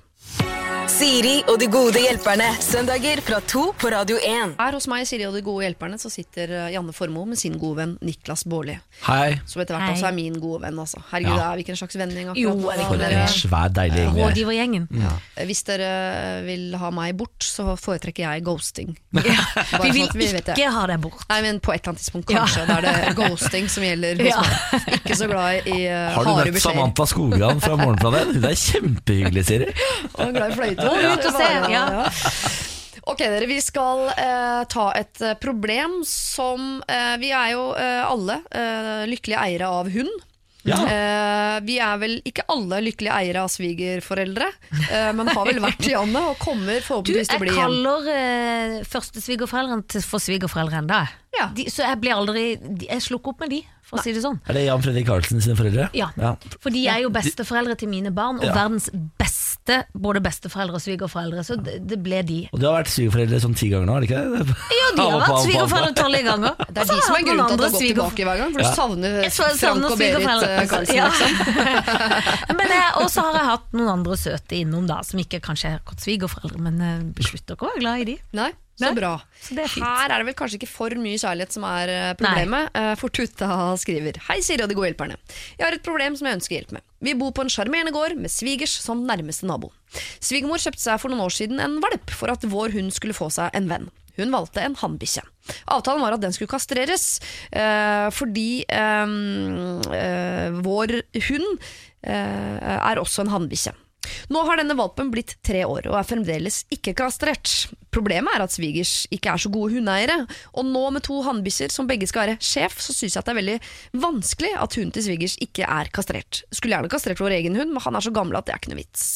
Siri og de gode hjelperne. Søndager fra to på Radio 1. Her hos meg Siri og de gode hjelperne så sitter eh, Janne Formoe med sin gode venn Niklas Baarli. Hei. Som etter hvert Hei. også er min gode venn. Altså. Herregud, Ja. er vi ikke en slags vennegjeng? Jo, akkurat nå, er vi ikke En svær, deilig gjeng. vi er. Rådgivergjengen. Ja. Hvis dere vil ha meg bort, så foretrekker jeg ghosting. Ja, vi sånn vil sånn vi ikke ha deg bort. Nei, men på et eller annet tidspunkt kanskje. Da er det ghosting som gjelder hos Ja. meg. Ikke så glad i uh, Har du harde møtt. Samantha Skogran fra Morgenplanet? Hun er kjempehyggelig, Siri. Og glad i fløyte. Gå ut og se, ja. Ok, dere, vi skal eh, ta et eh, problem som eh, Vi er jo eh, alle eh, lykkelige eiere av hund. Ja. Eh, vi er vel ikke alle lykkelige eiere av svigerforeldre, eh, men har vel vært Janne, og kommer forhåpentligvis til jeg å bli igjen. kaller uh, førstesvigerforeldrene for svigerforeldre ennå. Ja. De, så jeg blir aldri de- Jeg slukker opp med de, for å si det sånn. Er det Jan Fredrik Karlsen sine foreldre? Ja. For de er jo besteforeldre til mine barn, og Ja. verdens beste både besteforeldre og svigerforeldre, så det, det ble de. Og du har vært svigerforeldre sånn ti ganger nå, har du ikke det? Ja, de har vært svigerforeldre tolv ganger. Det er de som er grunnen til at du har gått tilbake hver gang, for du savner Frank og Berit eh, Karlsen. Ja. Liksom. Men jeg- Og så har jeg hatt noen andre søte innom, da, som ikke kanskje er godt svigerforeldre, men jeg beslutter ikke å være glad i de. Nei, så bra. så er. Her er det vel kanskje ikke for mye kjærlighet som er eh, problemet. Nei. For Tutta skriver Hei Siri og de gode hjelperne. Jeg har et problem som jeg ønsker hjelp med. Vi bor på en sjarmerende gård med svigers som nærmeste nabo. Svigermor kjøpte seg for noen år siden en valp for at vår hund skulle få seg en venn. Hun valgte en hannbikkje. Avtalen var at den skulle kastreres, eh, fordi eh, eh, vår hund eh, er også en hannbikkje. Nå har denne valpen blitt tre år og er fremdeles ikke kastrert. Problemet er at svigers ikke er så gode hundeeiere, og nå med to hannbikkjer som begge skal være sjef, så syns jeg at det er veldig vanskelig at hunden til svigers ikke er kastrert. Skulle gjerne kastrert vår egen hund, men han er så gammel at det er ikke noe vits.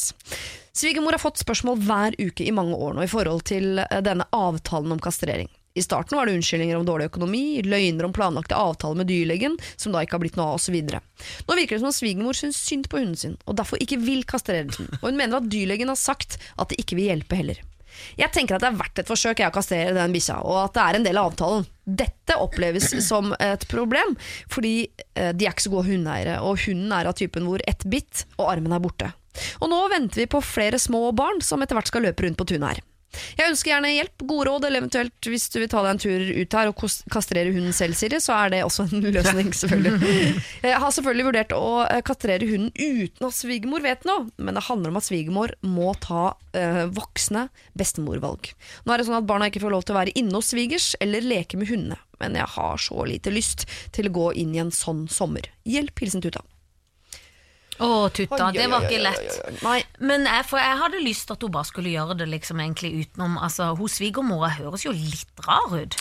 Svigermor har fått spørsmål hver uke i mange år nå i forhold til eh, denne avtalen om kastrering. I starten var det unnskyldninger om dårlig økonomi, løgner om planlagte avtaler med dyrlegen, som da ikke har blitt noe av, osv. Nå virker det som om svigermor syns synd på hunden sin, og derfor ikke vil kastrere den. Og hun mener at dyrlegen har sagt at det ikke vil hjelpe heller. Jeg tenker at det er verdt et forsøk jeg å kastrere den bikkja, og at det er en del av avtalen. Dette oppleves som et problem, fordi eh, de er ikke så gode hundeeiere, og hunden er av typen hvor ett bitt og armen er borte. Og nå venter vi på flere små barn som etter hvert skal løpe rundt på tunet her. Jeg ønsker gjerne hjelp, gode råd, eller eventuelt hvis du vil ta deg en tur ut her og kastrere hunden selv, Siri, så er det også en løsning, selvfølgelig. Jeg har selvfølgelig vurdert å eh, kastrere hunden uten at svigermor vet noe, men det handler om at svigermor må ta eh, voksne bestemorvalg. Nå er det sånn at barna ikke får lov til å være inne hos svigers eller leke med hundene, men jeg har så lite lyst til å gå inn i en sånn sommer. Hjelp, hilsen Tuta. Å, Tutta, det var ikke lett. Nei, Men jeg, for jeg hadde lyst til at hun bare skulle gjøre det liksom egentlig utenom Altså, Hun svigermora høres jo litt rar ut.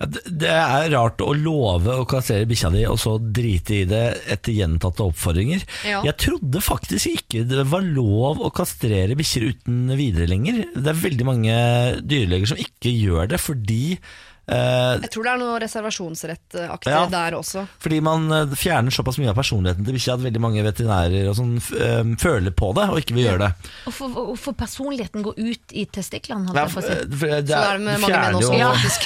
Ja, det, det er rart å love å kastrere bikkja di og så drite i det etter gjentatte oppfordringer. Ja. Jeg trodde faktisk ikke det var lov å kastrere bikkjer uten videre lenger. Det er veldig mange dyreleger som ikke gjør det fordi jeg tror det er noe reservasjonsrettaktig Ja. der også. fordi man eh, fjerner såpass mye av personligheten til bikkja at veldig mange veterinærer og sånn, eh, føler på det og ikke vil gjøre det. Og for, og for personligheten går ut i testiklene, holdt jeg på å si. det Så er det med du mange menn fjerner også, jo- faktisk.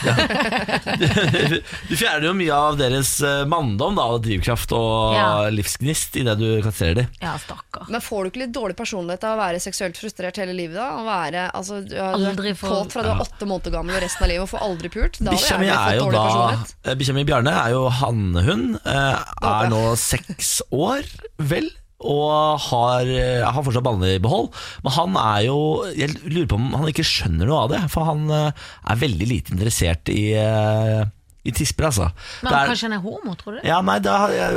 du fjerner jo mye av deres eh, manndom da, og drivkraft og Ja. livsgnist i det du kastrerer dem. Ja, stakkar. Men får du ikke litt dårlig personlighet av å være seksuelt frustrert hele livet? da? Å være, altså, du har, du Aldri er kåt fra du er åtte måneder gammel og resten av livet og får aldri pult? Da Bikkja mi er jo da Bikkja mi Bjarne er jo hannhund. eh, Er nå seks år, vel. Og har, eh, har fortsatt ballene i behold. Men han er jo Jeg lurer på om han ikke skjønner noe av det. For han eh, er veldig lite interessert i, i tisper, altså. Men han er- kanskje han er homo, tror du? ja, nei, da,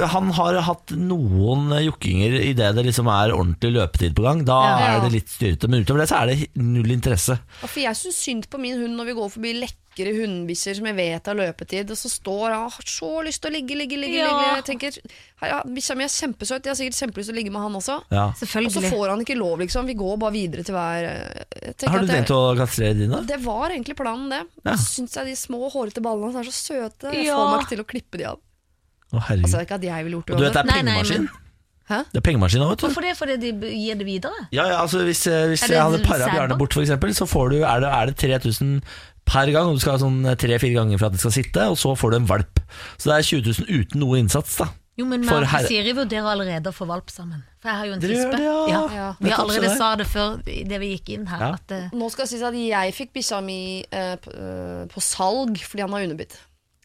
Han har hatt noen jokkinger idet det liksom er ordentlig løpetid på gang. Da Ja. er det litt styrete. Men utover det så er det null interesse. For jeg syns synd på min hund når vi går forbi lekre hundebikkjer som jeg vet har løpetid, og så står han har så lyst til å ligge, ligge, ligge. Ja. ligge. Jeg tenker, ja, Bikkja mi er kjempesøt, jeg har sikkert kjempelyst til å ligge med han også. Ja. Og så får han ikke lov, liksom. Vi går bare videre til hver Har du tenkt å kastrere dine? Det var egentlig planen, det. Ja. Så syns jeg de små, hårete ballene hans er så søte. Jeg Ja. får meg ikke til å klippe de av. Å, herregud. Altså, ikke at jeg ville gjort det Og du vet det er pengemaskin? Hæ? Det er pengemaskin òg, vet du. Hvorfor det? Fordi de gir det videre? Ja, ja, altså Hvis, eh, hvis jeg hadde para? Bjarne bort, for eksempel, så får du, er, det, er det 3000 per gang. Og du skal ha sånn tre-fire ganger for at det skal sitte, og så får du en valp. Så det er 20 000 uten noe innsats. da Jo, men For meg og Siri vurderer allerede å få valp sammen. For jeg har jo en tispe. det, ja. Ja. Ja. Vi har allerede sa det før det vi gikk inn her. Ja. At, uh... Nå skal det sies at jeg fikk bikkja mi uh, på, eh, på salg fordi han har underbitt.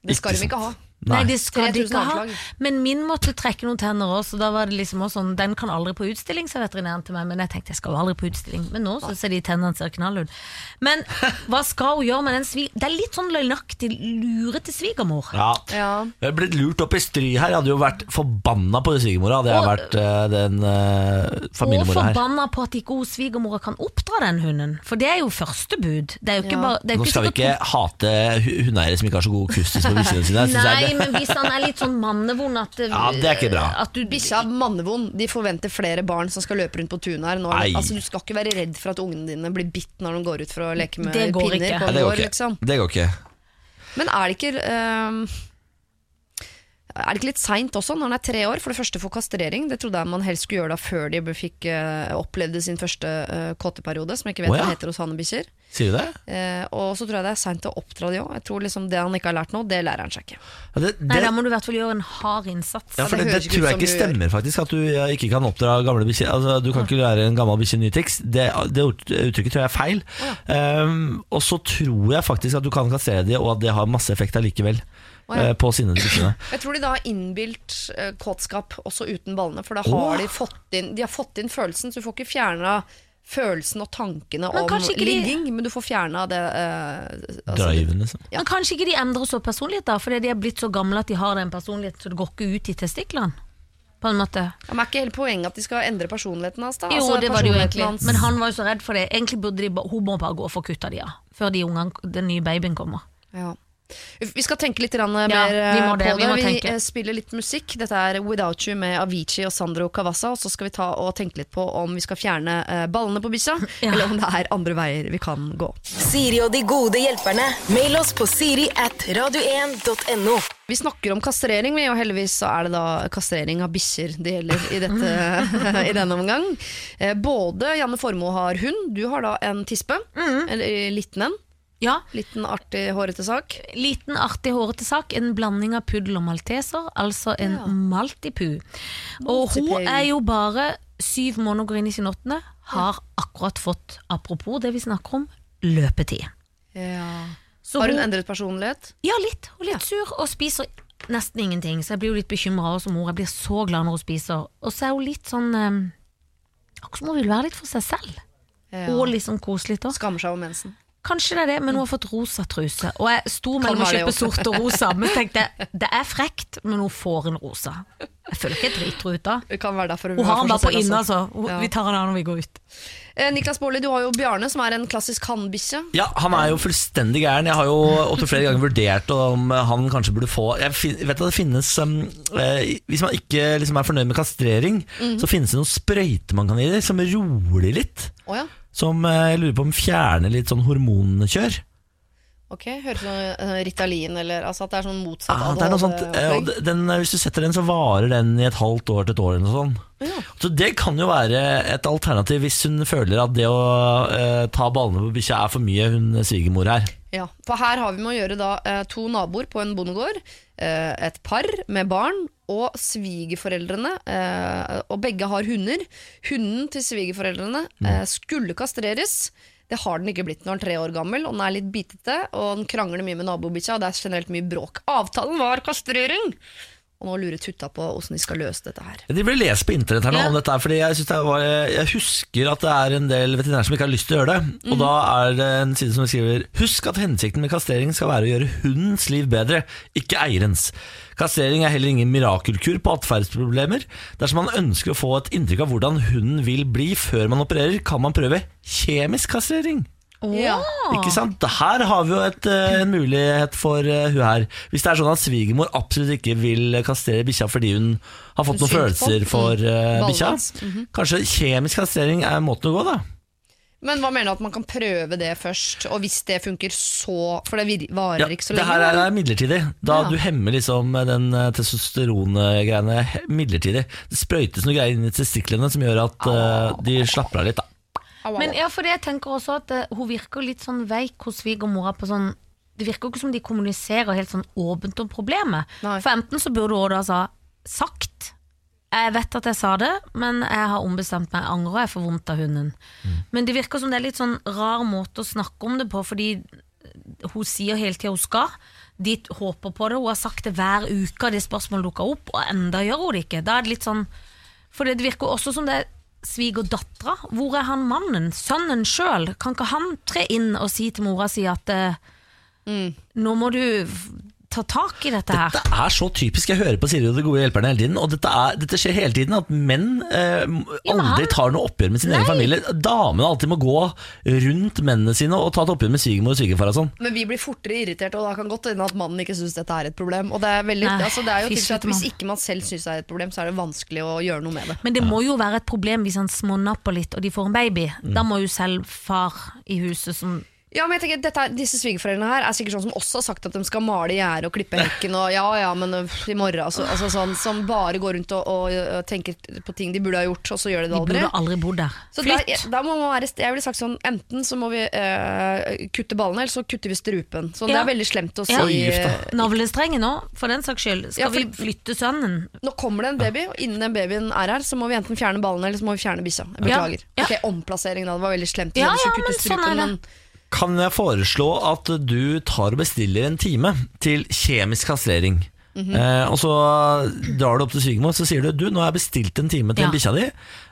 Det skal de ikke ha. Nei, Nei. det skal de ikke ha. Men min måtte trekke noen tenner òg, så da var det liksom også sånn Den kan aldri på utstilling, sa veterinæren til meg. Men jeg tenkte jeg skal jo aldri på utstilling. Men nå syns jeg de tennene ser knall ut. Men hva skal hun gjøre med den svig... Det er litt sånn løgnaktig lurete svigermor. Ja. Ja. Jeg ble blitt lurt opp i stry her. Jeg hadde jo vært forbanna på svigermora hadde jeg Og- vært uh, den uh, Og familiemora her. forbanna på at ikke hun svigermora kan oppdra den hunden. For det er jo første bud. Det er jo ikke Ja. bare det er jo Nå skal vi ikke hate hu- hundeeiere som ikke har så god kustis på bikkjene sine. Nei. Men hvis han er litt sånn mannevond at Ja, det er ikke bra. At du, Bikkja er mannevond. De forventer flere barn som skal løpe rundt på tunet her. Nå, Nei. altså, du skal ikke være redd for at ungene dine blir bitt når de går ut for å leke med Det går pinner ikke. på Nei, det går ikke. Liksom. Det går ikke. Men er det ikke ehm, er det ikke litt seint også, når han er tre år, for det første for kastrering? Det trodde jeg man helst skulle gjøre da før de fikk uh, opplevde sin første uh, kåteperiode, som jeg ikke vet oh, ja. hva heter hos hannebikkjer. Sier du det? Eh, og så tror jeg det er seint å oppdra de òg. Jeg tror liksom det han ikke har lært nå, det lærer han seg ikke. Ja, det, Nei, da må du i hvert fall gjøre en hard innsats. ja, for det det, det, tror jeg ikke stemmer, faktisk. At du ikke kan oppdra gamle bikkjer. Altså, du kan ikke lære en gammel bikkje ny triks. Det, det uttrykket tror jeg er feil. Um, og så tror jeg faktisk at du kan kastrere de, og at det har masse effekt allikevel. Å, ja. eh, På sine bikkjene. Jeg tror de da har innbilt eh, kåtskap også uten ballene, for da har har de fått inn De har fått inn følelsen, så du får ikke fjerna følelsen og tankene Men om de- ligging, men du får fjerna det eh, altså, Driven, liksom. Ja. Men kanskje ikke de endrer så personlighet, da, fordi de er blitt så gamle at de har den personligheten, så det går ikke ut i testiklene? På en måte. Ja, men er ikke hele poenget at de skal endre personligheten hans? da? Jo, Altså, det var det jo egentlig. hans- Men han var jo så redd for det. Egentlig burde de, hun må bare gå og få kutta de av, før de ungene, den nye babyen kommer. Ja. Vi skal tenke litt grann mer Ja, vi eh, det, på vi det. må Vi eh, spiller litt musikk. Dette er Without You med Avicii og Sandro Cavazza. Og så skal vi ta og tenke litt på om vi skal fjerne eh, ballene på bikkja, Ja. eller om det er andre veier vi kan gå. Siri og de gode hjelperne. Mail oss på siri at radio1.no. Vi snakker om kastrering, vi, og heldigvis så er det da kastrering av bikkjer det gjelder i, dette, i denne omgang. Eh, Både Janne Formoe har hund, du har da en tispe. Mm. Eller liten en. Ja, Liten, artig, hårete sak. liten, artig, hårete sak. En blanding av puddel og malteser, altså en Ja. maltipu. Og hun er jo bare syv måneder går inn i sin åttende, har akkurat fått, apropos det vi snakker om, løpetid. Så Har hun endret personlighet? Ja, litt. Hun er litt sur og spiser nesten ingenting. Så jeg blir jo litt bekymra som mor. Jeg blir så glad når hun spiser. Og så er hun litt sånn um, Akkurat som hun vil være litt for seg selv. Ja. Og litt sånn koselig. Skammer seg over mensen. Kanskje det er det, men hun har fått rosa truse. Og jeg sto mellom å kjøpe sort og rosa, men tenkte det er frekt, men hun får en rosa. Jeg føler ikke jeg driter ut da. Det kan være derfor Hun har den bare på innen inne, altså. Hun- Ja. Vi tar den av når vi går ut. Eh, Niklas Baarli, du har jo Bjarne, som er en klassisk hannbikkje. Ja, han er jo fullstendig gæren. Jeg har jo opptil flere ganger vurdert om han kanskje burde få Jeg vet at det finnes um, eh, Hvis man ikke liksom er fornøyd med kastrering, så finnes det noen sprøyter man kan gi dem, som roer de litt. Oh, ja. Som eh, jeg lurer på om fjerner litt sånn hormonkjør. Ok, Høres ut som eh, Ritalin, eller altså at det er sånn motsatt ja, det er noe sånt, eh, den, eh, hvis du setter den, så varer den i et halvt år til et år. Eller noe sånt. Ja. Så Det kan jo være et alternativ hvis hun føler at det å eh, ta ballene på bikkja er for mye, hun svigermor her. Ja, for her har vi med å gjøre da to naboer på en bondegård, et par med barn og svigerforeldrene, og begge har hunder. Hunden til svigerforeldrene eh, skulle kastreres. Det har den ikke blitt når den er tre år gammel, og den er litt bitete, og den krangler mye med nabobikkja, og det er generelt mye bråk. Avtalen var kastrering! Og nå lurer Tutta på hvordan de skal løse dette her. De ble lest på internett her nå Ja. om dette, her, fordi jeg, det var, jeg husker at det er en del veterinærer som ikke har lyst til å gjøre det. Og da er det en side som skriver Husk at hensikten med kastrering skal være å gjøre hundens liv bedre, ikke eierens. Kastrering er heller ingen mirakelkur på atferdsproblemer. Dersom man ønsker å få et inntrykk av hvordan hunden vil bli før man opererer, kan man prøve kjemisk kastrering. Ja. Ikke sant? Her har vi jo et, eh, en mulighet for uh, hun her. Hvis det er sånn at svigermor absolutt ikke vil kastrere bikkja fordi hun har fått noen følelser for uh, bikkja. Mhm. kanskje kjemisk kastrering er måten å gå, da. Men hva mener du at man kan prøve det først, og hvis det funker så For det varer Ja, ikke så det lenge? her er, er midlertidig. Da Ja. du hemmer liksom den testosterongreiene midlertidig. Det sprøytes noe greier inn i testiklene som gjør at uh, de slapper av litt. da Men ja, for jeg tenker også at eh, hun virker litt sånn veik hos svigermora på sånn Det virker ikke som de kommuniserer helt sånn åpent om problemet. Nei. For enten så burde hun da sa sagt Jeg vet at jeg sa det, men jeg har ombestemt meg. Jeg angrer, jeg får vondt av hunden. Men det virker som det er litt sånn rar måte å snakke om det på, fordi hun sier hele tida hun skal. De håper på det. Hun har sagt det hver uke, det spørsmålet dukker opp, og enda gjør hun det ikke. Da er det litt sånn For det virker også som det er svigerdattera. Hvor er han mannen? Sønnen sjøl? Kan ikke han tre inn og si til mora si at mm. nå må du ta tak i dette her? Dette er så typisk. Jeg hører på Siri og de gode hjelperne hele tiden. Og dette, er, dette skjer hele tiden. At menn eh, aldri tar noe oppgjør med sin egen familie. Damene alltid må gå rundt mennene sine og ta et oppgjør med svigermor og svigerfar og sånn. Men vi blir fortere irritert, og da kan godt hende at mannen ikke syns dette er et problem. Og det er, veldig, Nei, altså, det er jo typisk at Hvis ikke man selv syns det er et problem, så er det vanskelig å gjøre noe med det. Men det må jo være et problem hvis han smånapper litt og de får en baby. Mm. Da må jo selv far i huset som Ja, men jeg tenker, dette, Disse svigerforeldrene her er sikkert sånn som også har sagt at de skal male gjerdet og klippe hekken og ja ja, men i morgen altså, altså sånn Som bare går rundt og, og, og, tenker på ting de burde ha gjort, og så gjør de det aldri. De burde aldri bodd der. Så der, Flytt! da må man være, jeg ville sagt sånn Enten så må vi øh, kutte ballene, eller så kutter vi strupen. Sånn, Det er veldig slemt å si. Ja. Navlestrengen nå, for den saks skyld. Skal Ja, for- vi flytte sønnen? Nå kommer det en baby, og innen den babyen er her, så må vi enten fjerne ballene eller så må vi fjerne bikkja. Beklager. Ja. Ok, Omplasseringen da. Det var veldig slemt. Ja, ja, kutte men sånn er det. Kan jeg foreslå at du tar og bestiller en time til kjemisk kastrering? Mhm. eh, og så drar du opp til svigermor så sier du Du, nå har jeg bestilt en time til Ja. bikkja di.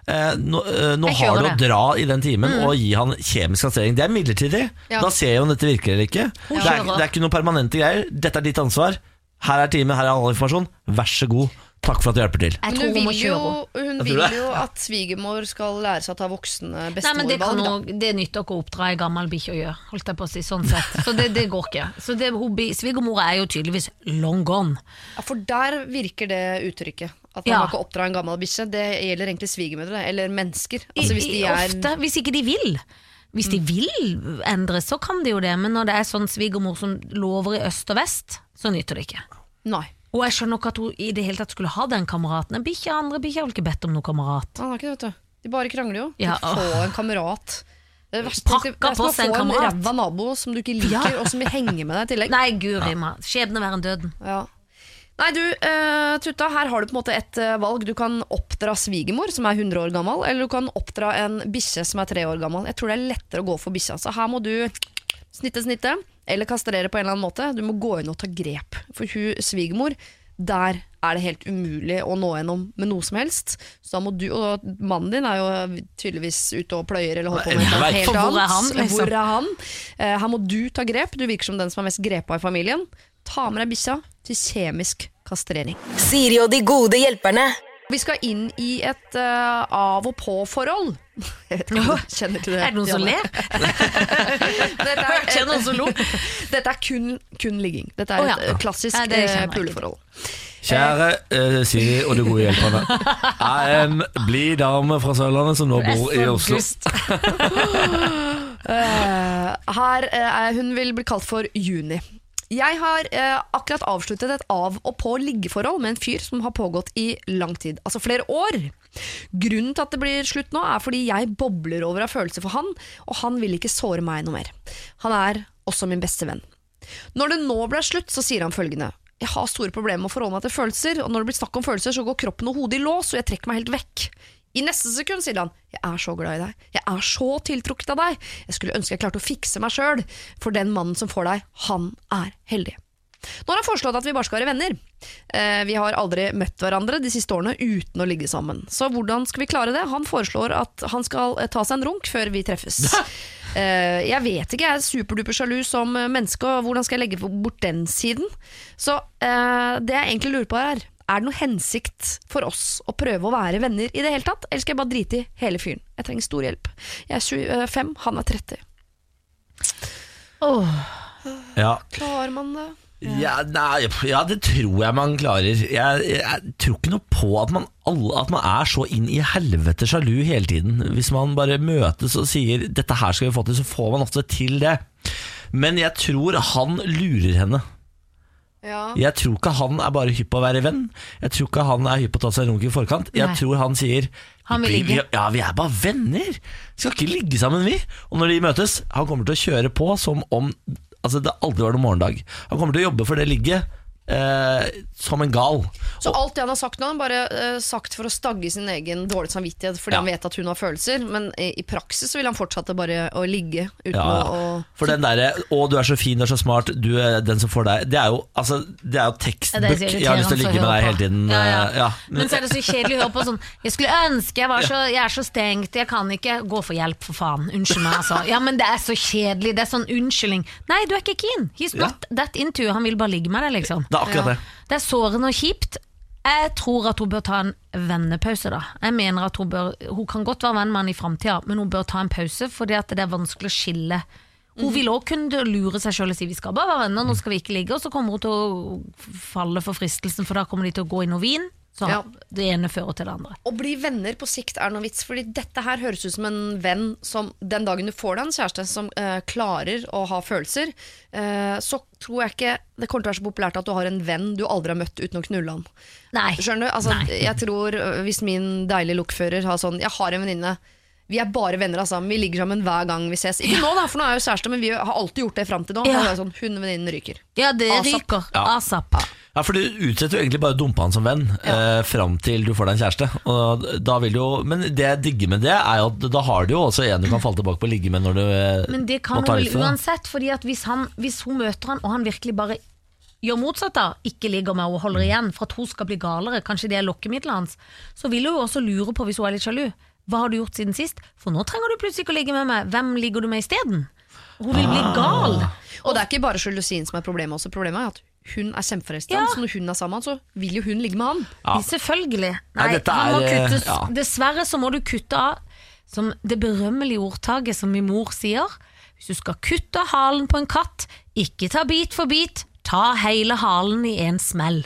Eh, nå eh, nå har du å. Dra i den timen og gi han kjemisk kastrering. Det er midlertidig. Ja. Da ser jeg om dette virker eller ikke. Det er, det er ikke noe permanente greier. Dette er ditt ansvar. Her er time, her er all informasjon. Vær så god. Takk for at du hjelper til. Jeg Men tror hun vil jo, hun vil jo at svigermor skal lære seg å ta voksne bestemorvalg. men det, hun, det nytter ikke å oppdra ei gammel bikkje å gjøre, holdt jeg på å si. Sånn sett. Så det, det går ikke. Så det, Svigermora er jo tydeligvis long gone. Ja, for der virker det uttrykket. At man Ja. kan ikke oppdra en gammel bikkje. Det gjelder egentlig svigermødre, eller mennesker. Altså hvis de er Ofte, hvis ikke de vil. Hvis de vil endre, så kan de jo det, men når det er sånn svigermor som lover i øst og vest, så nytter det ikke. Nei. Og jeg skjønner ikke at hun i det hele tatt skulle ha den kameraten. En bikkje, andre bikkje har vel ikke bedt om noen kamerat. Han har ikke det, vet du. De bare krangler jo. Ja, Få en kamerat. Det er, verste, Pakka det er som å få en en ræva nabo som du ikke liker, Ja. og som vil henge med deg i tillegg. Nei, guri meg. Skjebne verre enn døden. Ja. Nei, du, uh, Tutta, her har du på en måte et uh, valg. Du kan oppdra svigermor, som er 100 år gammel, eller du kan oppdra en bikkje som er 3 år gammel. Jeg tror det er lettere å gå for bikkja. Så her må du snitte, snitte, eller kastrere på en eller annen måte. Du må gå inn og ta grep. For hun svigermor, der er det helt umulig å nå gjennom med noe som helst. Så da må du, og mannen din er jo tydeligvis ute og pløyer eller holder på med noe helt annet. hvor er han, liksom? Hvor er han? Eh, her må du ta grep. Du virker som den som er mest grepa i familien. Ta med deg bikkja til kjemisk kastrering. Siri og de gode hjelperne. Vi skal inn i et uh, av og på-forhold. Jeg vet ikke om du kjenner til det. Er det noen som ler? Dette er, Kjenner noen som lo? Dette er kun, kun ligging. Dette er oh, ja. et eh, klassisk Nei, eh, ikke puleforhold. Kjære uh, Siri og de gode hjelperne. Jeg er en blid dame fra Sørlandet som nå bor i Oslo. Eh, her eh, er- Hun vil bli kalt for Juni. Jeg har eh, akkurat avsluttet et av- og på-liggeforhold med en fyr som har pågått i lang tid. Altså flere år. Grunnen til at det blir slutt nå, er fordi jeg bobler over av følelser for han, og han vil ikke såre meg noe mer. Han er også min beste venn. Når det nå ble slutt, så sier han følgende. Jeg har store problemer med å forholde meg til følelser, og når det blir snakk om følelser, så går kroppen og hodet i lås, og jeg trekker meg helt vekk. I neste sekund sier han jeg er så glad i deg, jeg er så tiltrukket av deg, jeg skulle ønske jeg klarte å fikse meg sjøl, for den mannen som får deg, han er heldig. Nå har han foreslått at vi bare skal være venner. Eh, vi har aldri møtt hverandre de siste årene uten å ligge sammen. Så hvordan skal vi klare det? Han foreslår at han skal eh, ta seg en runk før vi treffes. Eh, jeg vet ikke, jeg er superduper sjalu som menneske, og hvordan skal jeg legge bort den siden? Så eh, det jeg egentlig lurer på her, er det noe hensikt for oss å prøve å være venner i det hele tatt, eller skal jeg bare drite i hele fyren? Jeg trenger stor hjelp. Jeg er 25, han er 30. Åh, Ja. Klarer man det? Ja, nei, ja, det tror jeg man klarer. Jeg, jeg tror ikke noe på at man, alle, at man er så inn i helvete sjalu hele tiden. Hvis man bare møtes og sier 'dette her skal vi få til', så får man ofte til det. Men jeg tror han lurer henne. Ja. Jeg tror ikke han er bare hypp på å være venn. Jeg tror ikke han er hypp på å ta seg en runk i forkant. Jeg Nei. tror han sier Han vil vi, vi, ligge. Ja, vi er bare venner. Vi skal ikke ligge sammen, vi. Og når de møtes, han kommer til å kjøre på som om altså, det aldri var noen morgendag. Han kommer til å jobbe for det ligget eh, som en gal. Så alt det han har sagt nå, han bare eh, sagt for å stagge sin egen dårlige samvittighet fordi Ja. han vet at hun har følelser, men i, i praksis så vil han fortsette bare å ligge uten Ja, å, ja. å For den derre 'Å, du er så fin, du er så smart, du er den som får deg' Det er jo, altså, det er jo Ja, det er tekstbook. så Jeg har lyst til å ligge med deg hele tiden. Ja, ja. eh, ja. Men så er det så kjedelig å høre på sånn Jeg skulle ønske jeg var så, jeg er så stengt, jeg kan ikke gå for hjelp, for faen. Unnskyld meg, altså. Ja, men det er så kjedelig. Det er sånn unnskyldning. Nei, du er ikke keen. He's not that into. Han vil bare ligge med deg, liksom. Det er akkurat det. Det er sårende og kjipt. Jeg tror at hun bør ta en vennepause, da. Jeg mener at Hun bør Hun kan godt være venn med han i framtida, men hun bør ta en pause, fordi at det er vanskelig å skille. Hun vil òg kunne lure seg sjøl og si vi skal bare være venner, nå skal vi ikke ligge. Og så kommer hun til å falle for fristelsen, for da kommer de til å gå i noe vin. Så Ja. det ene fører til det andre. Å bli venner på sikt er noe vits, fordi dette her høres ut som en venn som den dagen du får deg en kjæreste som uh, klarer å ha følelser, uh, så tror jeg ikke det kommer til å være så populært at du har en venn du aldri har møtt uten å knulle han. Nei. Skjønner du? Altså, Nei. jeg tror øh, Hvis min deilige lokfører har sånn Jeg har en venninne. Vi er bare venner, altså. Vi ligger sammen hver gang vi ses. Ikke nå, da, for nå er jeg jo kjæreste, men vi har alltid gjort det fram til nå. Ja. Er sånn, Hun venninnen ryker. Ja, det Asap. ryker. Ja. Asap. Ja, for du utsetter jo egentlig bare å dumpe han som venn eh, fram til du får deg en kjæreste. Og da vil jo, men det jeg digger med det, er jo at da har du jo også en du kan falle tilbake på å ligge med når du eh, Men det kan hun vel uansett, fordi at hvis, han, hvis hun møter han, og han virkelig bare gjør motsatt, da, ikke ligger med og holder igjen for at hun skal bli galere, kanskje det er lokkemiddelet hans, så vil hun jo også lure på, hvis hun er litt sjalu, hva har du gjort siden sist? For nå trenger du plutselig ikke å ligge med meg, hvem ligger du med isteden? Hun vil bli Ah. gal. Og det er ikke bare sjalusien som er problemet. Også. Problemet er at hun er kjempeforelska, Ja. så når hun er sammen så vil jo hun ligge med han. Ja. Selvfølgelig. Nei, Nei, dette er, eh, ja. Dessverre så må du kutte av, som det berømmelige ordtaket som min mor sier, hvis du skal kutte halen på en katt, ikke ta bit for bit, ta hele halen i en smell.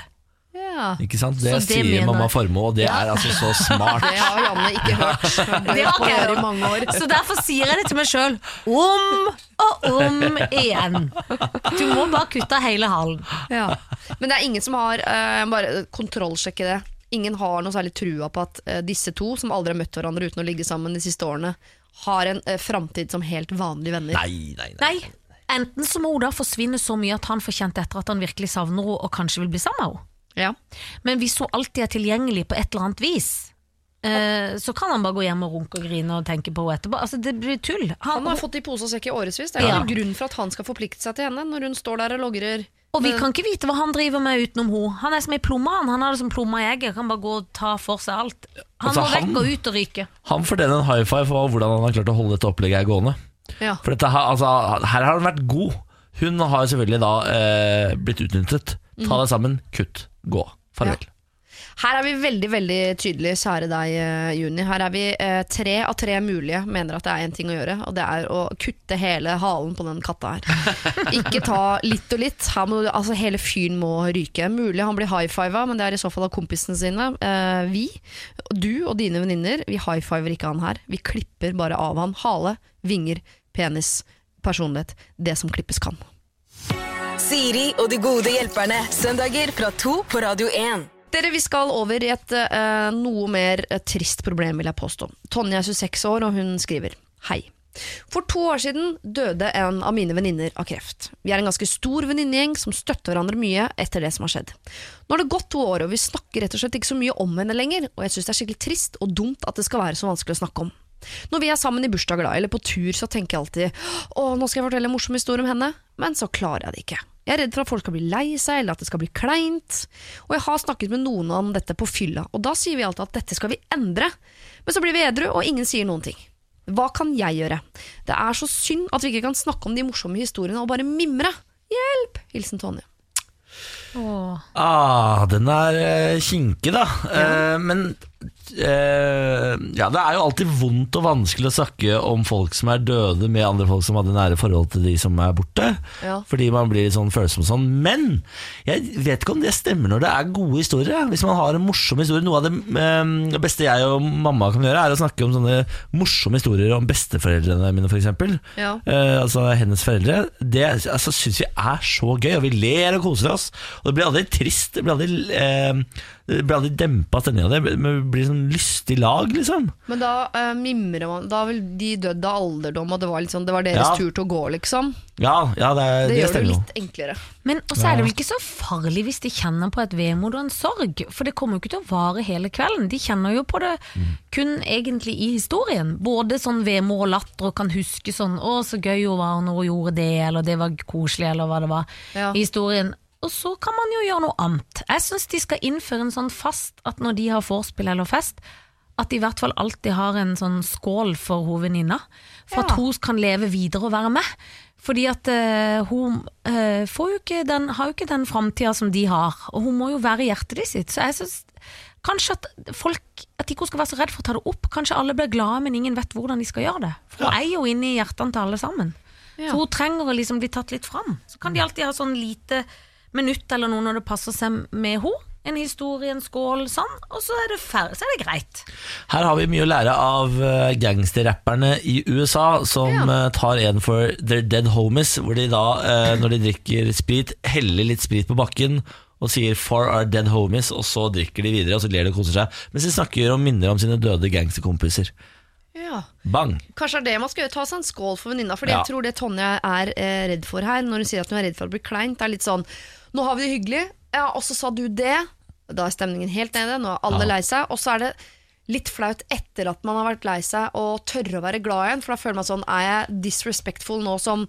Ja. Ikke sant? Det, det sier mener- mamma Formoe, og det er altså så smart. Det har Janne ikke hørt. Det Det har ikke jeg i mange år. Så derfor sier jeg det til meg sjøl om og om igjen. Du må bare kutte hele halen. Ja. Men det er ingen som har uh, Bare kontrollsjekke det. Ingen har noe særlig trua på at uh, disse to, som aldri har møtt hverandre uten å ligge sammen de siste årene, har en uh, framtid som helt vanlige venner. Nei, nei, nei. Nei, enten så må hun da forsvinne så mye at han får kjent etter at han virkelig savner henne og kanskje vil bli sammen med henne. Ja. Men hvis hun alltid er tilgjengelig på et eller annet vis, eh, så kan han bare gå hjem og runke og grine og tenke på henne etterpå. Altså, det blir tull. Han har fått i pose og sekk i årevis. Det er Ja. ingen grunn for at han skal forplikte seg til henne når hun står der og logrer. og vi kan ikke vite hva han driver med utenom henne. Han er som ei plomme, han. Han har det som plomma i egget. Kan bare gå og ta for seg alt. Han Altså, må vekk han- og ut og ryke. Han fortjener en high five for hvordan han har klart å holde dette opplegget her gående. Ja. For dette, altså, her har han vært god. Hun har selvfølgelig da eh, blitt utnyttet. Ta deg sammen, kutt, gå. Farvel. Her er vi veldig veldig tydelige, kjære deg, eh, Juni. Her er vi eh, tre av tre mulige mener at det er én ting å gjøre, og det er å kutte hele halen på den katta her. Ikke ta litt og litt. Må, altså, hele fyren må ryke. Mulig han blir high fiva, men det er i så fall av kompisene sine. Eh, vi, du og dine venninner, vi high fiver ikke han her. Vi klipper bare av han. Hale, vinger, penis, personlighet. Det som klippes kan. Siri og de gode hjelperne. Søndager fra to på Radio 1. Dere, Vi skal over i et eh, noe mer eh, trist problem, vil jeg påstå. Tonje er 26 år, og hun skriver Hei. For to år siden døde en av mine venninner av kreft. Vi er en ganske stor venninnegjeng som støtter hverandre mye etter det som har skjedd. Nå har det gått to år, og vi snakker rett og slett ikke så mye om henne lenger, og jeg syns det er skikkelig trist og dumt at det skal være så vanskelig å snakke om. Når vi er sammen i bursdager da, eller på tur, så tenker jeg alltid å, nå skal jeg fortelle en morsom historie om henne, men så klarer jeg det ikke. Jeg er redd for at folk skal bli lei seg, eller at det skal bli kleint. Og jeg har snakket med noen om dette på fylla, og da sier vi alltid at dette skal vi endre. Men så blir vi edru, og ingen sier noen ting. Hva kan jeg gjøre? Det er så synd at vi ikke kan snakke om de morsomme historiene og bare mimre. Hjelp! Hilsen Tonje. Ah, den er eh, kinkig, da. Eh, men eh, ja, det er jo alltid vondt og vanskelig å snakke om folk som er døde, med andre folk som hadde nære forhold til de som er borte. Ja. Fordi man blir litt sånn følsom sånn. Men jeg vet ikke om det stemmer når det er gode historier. Hvis man har en morsom historie Noe av det uh, beste jeg og mamma kan gjøre, er å snakke om sånne morsomme historier om besteforeldrene mine, f.eks. Ja. Uh, altså hennes foreldre. Det altså, syns vi er så gøy, og vi ler og koser oss. Og det blir aldri trist. Det blir aldri Det ble aldri dempa stemninga. Det ble- blir sånn lystig lag, liksom. Men da uh, mimrer man Da vil de dødd av alderdom, og det var, sånn, det var deres Ja. tur til å gå, liksom. Ja, ja det, Det, det gjør det litt enklere. Men også er det vel ikke så farlig hvis de kjenner på et vemod og en sorg, for det kommer jo ikke til å vare hele kvelden. De kjenner jo på det kun egentlig i historien. Både sånn vemod og latter og kan huske sånn 'Å, så gøy hun var når hun gjorde det', eller 'det var koselig', eller hva det var. Ja. I historien. Og så kan man jo gjøre noe annet. Jeg syns de skal innføre en sånn fast at når de har vorspiel eller fest, at de i hvert fall alltid har en sånn skål for hovedvenninna. For at hun kan leve videre og være med. Fordi at uh, hun uh, får jo ikke den, har jo ikke den framtida som de har, og hun må jo være i hjertet de sitt. Så jeg syns kanskje at folk At ikke hun skal være så redd for å ta det opp. Kanskje alle blir glade, men ingen vet hvordan de skal gjøre det. For hun er jo inne i hjertene til alle sammen. Ja. Så hun trenger å liksom bli tatt litt fram. Så kan de alltid ha sånn lite minutt eller noe når det passer seg med henne. En historie, en skål, sånn, og så er så er det greit. Her har vi mye å lære av eh, gangsterrapperne i USA, som Ja. eh, tar en for their dead homies, hvor de da, eh, når de drikker sprit, heller litt sprit på bakken og sier 'for our dead homies', og så drikker de videre, og så ler de og koser seg, mens de snakker og minner om sine døde gangsterkompiser. Ja. Bang! Kanskje det er det man skal gjøre, ta seg en skål for venninna. For Ja. jeg tror det Tonje er eh, redd for her, når hun sier at hun er redd for å bli kleint, det er litt sånn Nå har vi det hyggelig, ja, og så sa du det. Da er stemningen helt nede, nå er alle Ja. lei seg. Og så er det litt flaut etter at man har vært lei seg, og tørre å være glad igjen. For da føler man sånn Er jeg disrespectful nå som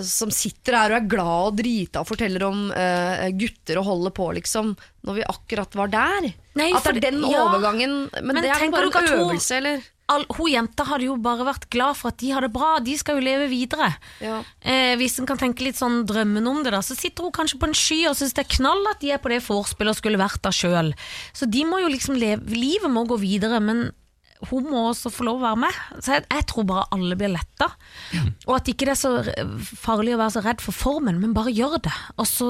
som sitter her og er glad og drita og forteller om uh, gutter og holder på, liksom, når vi akkurat var der. Nei, at det er den ja. overgangen Men, Men det er bare en øvelse, eller? All, hun jenta hadde jo bare vært glad for at de har det bra, de skal jo leve videre. Ja. Eh, hvis en kan tenke litt sånn drømmen om det, da, så sitter hun kanskje på en sky og syns det er knall at de er på det vorspielet og skulle vært der sjøl. Så de må jo liksom leve, livet må gå videre, men hun må også få lov å være med. Så jeg, jeg tror bare alle blir letta. Og at ikke det er så farlig å være så redd for formen, men bare gjør det. Og så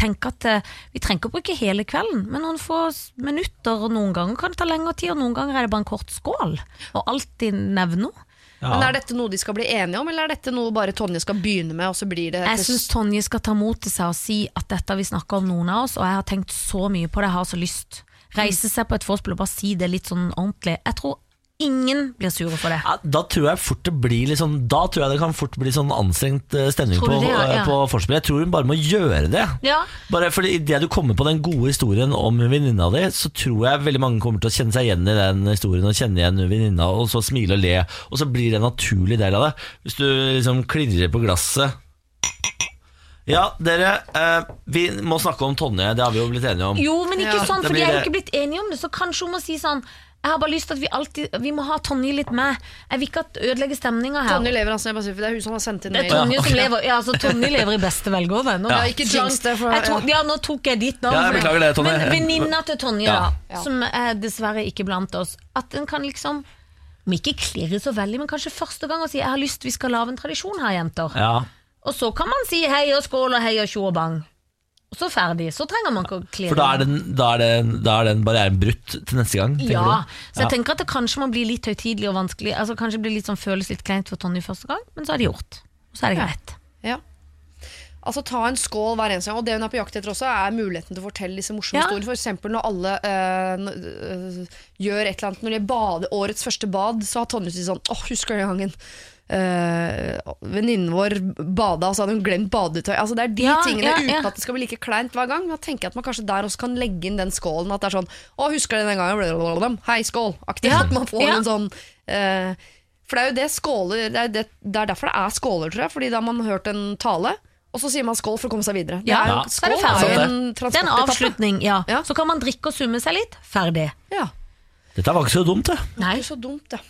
tenk at eh, vi trenger ikke å bruke hele kvelden, men noen få minutter, og noen ganger kan det ta lengre tid, og noen ganger er det bare en kort skål. Og alltid nevne noe. Ja. Men Er dette noe de skal bli enige om, eller er dette noe bare Tonje skal begynne med? Og så blir det Jeg syns Tonje skal ta mot til seg og si at dette har vi snakka om noen av oss, og jeg har tenkt så mye på det, jeg har så lyst. Reise seg på et vorspiel og bare si det litt sånn ordentlig. Jeg tror ingen blir sure for det. Ja, da tror jeg fort det blir sånn Da tror jeg det kan fort bli sånn anstrengt eh, stemning på, det, ja? eh, på. Jeg tror hun bare må gjøre det. Ja, Bare fordi Idet du kommer på den gode historien om venninna di, så tror jeg veldig mange kommer til å kjenne seg igjen i den historien og kjenne igjen venninna, og så smile og le. Og så blir det en naturlig del av det. Hvis du liksom klirrer på glasset Ja, dere, eh, vi må snakke om Tonje, det har vi jo blitt enige om. Jo, men ikke Ja, sånn, for de blir er jo det. ikke blitt enige om det. Så kanskje hun må si sånn Jeg har bare lyst til at vi alltid Vi må ha Tonje litt med. Jeg vil ikke at ødelegge stemninga her. Tonje lever, altså, jeg bare sier, for det er hun som har sendt inn Det er mail. Tonje som lever Ja, altså Tonje lever i beste velgående. Nå, Ja, ikke jinx det, for- jeg tok, ja, nå tok jeg ditt navn. Ja, jeg beklager det, Tonje. Men venninna til Tonje, Ja. da, Ja. som er dessverre ikke blant oss, at en kan liksom om ikke klirre så veldig, men kanskje første gang å si 'jeg har lyst, vi skal lage en tradisjon her, jenter'. Ja, Og så kan man si hei og skål og hei og tjo og bang. Og så ferdig. Så trenger man ikke å klirre. For da er den, da er den, da er den barrieren brutt til neste gang? Ja, du? så jeg tenker at det kanskje må bli litt høytidelig og vanskelig. Altså Kanskje det sånn føles litt kleint for Tonje første gang, men så er det gjort. Og så er det greit. Ja. Altså Ta en skål hver eneste gang. Og det hun er på jakt etter også, er muligheten til å fortelle disse morsomme Ja. historiene. For eksempel når alle øh, øh, gjør et eller annet Når de bader årets første bad, så har Tonje sagt sånn Åh, husker du den gangen uh, venninnen vår bada, og så hadde hun glemt badetøy. Altså Det er de Ja, tingene ja, uten ja. at det skal bli like kleint hver gang. Men da tenker jeg at man kanskje der også kan legge inn den skålen. At det er sånn Å, husker du den gangen? Blablabla. Hei, skål! Aktivt. Ja, At man får ja. en sånn øh, For det er jo det skåler det er, det, det er derfor det er skåler, tror jeg. Fordi da har man hørt en tale, og så sier man skål for å komme seg videre. Det er jo, skål, er det skål er en Det er en avslutning, ja. Ja. Så kan man drikke og summe seg litt. Ferdig. Ja. Dette var ikke så dumt, det. Det var ikke så dumt, det.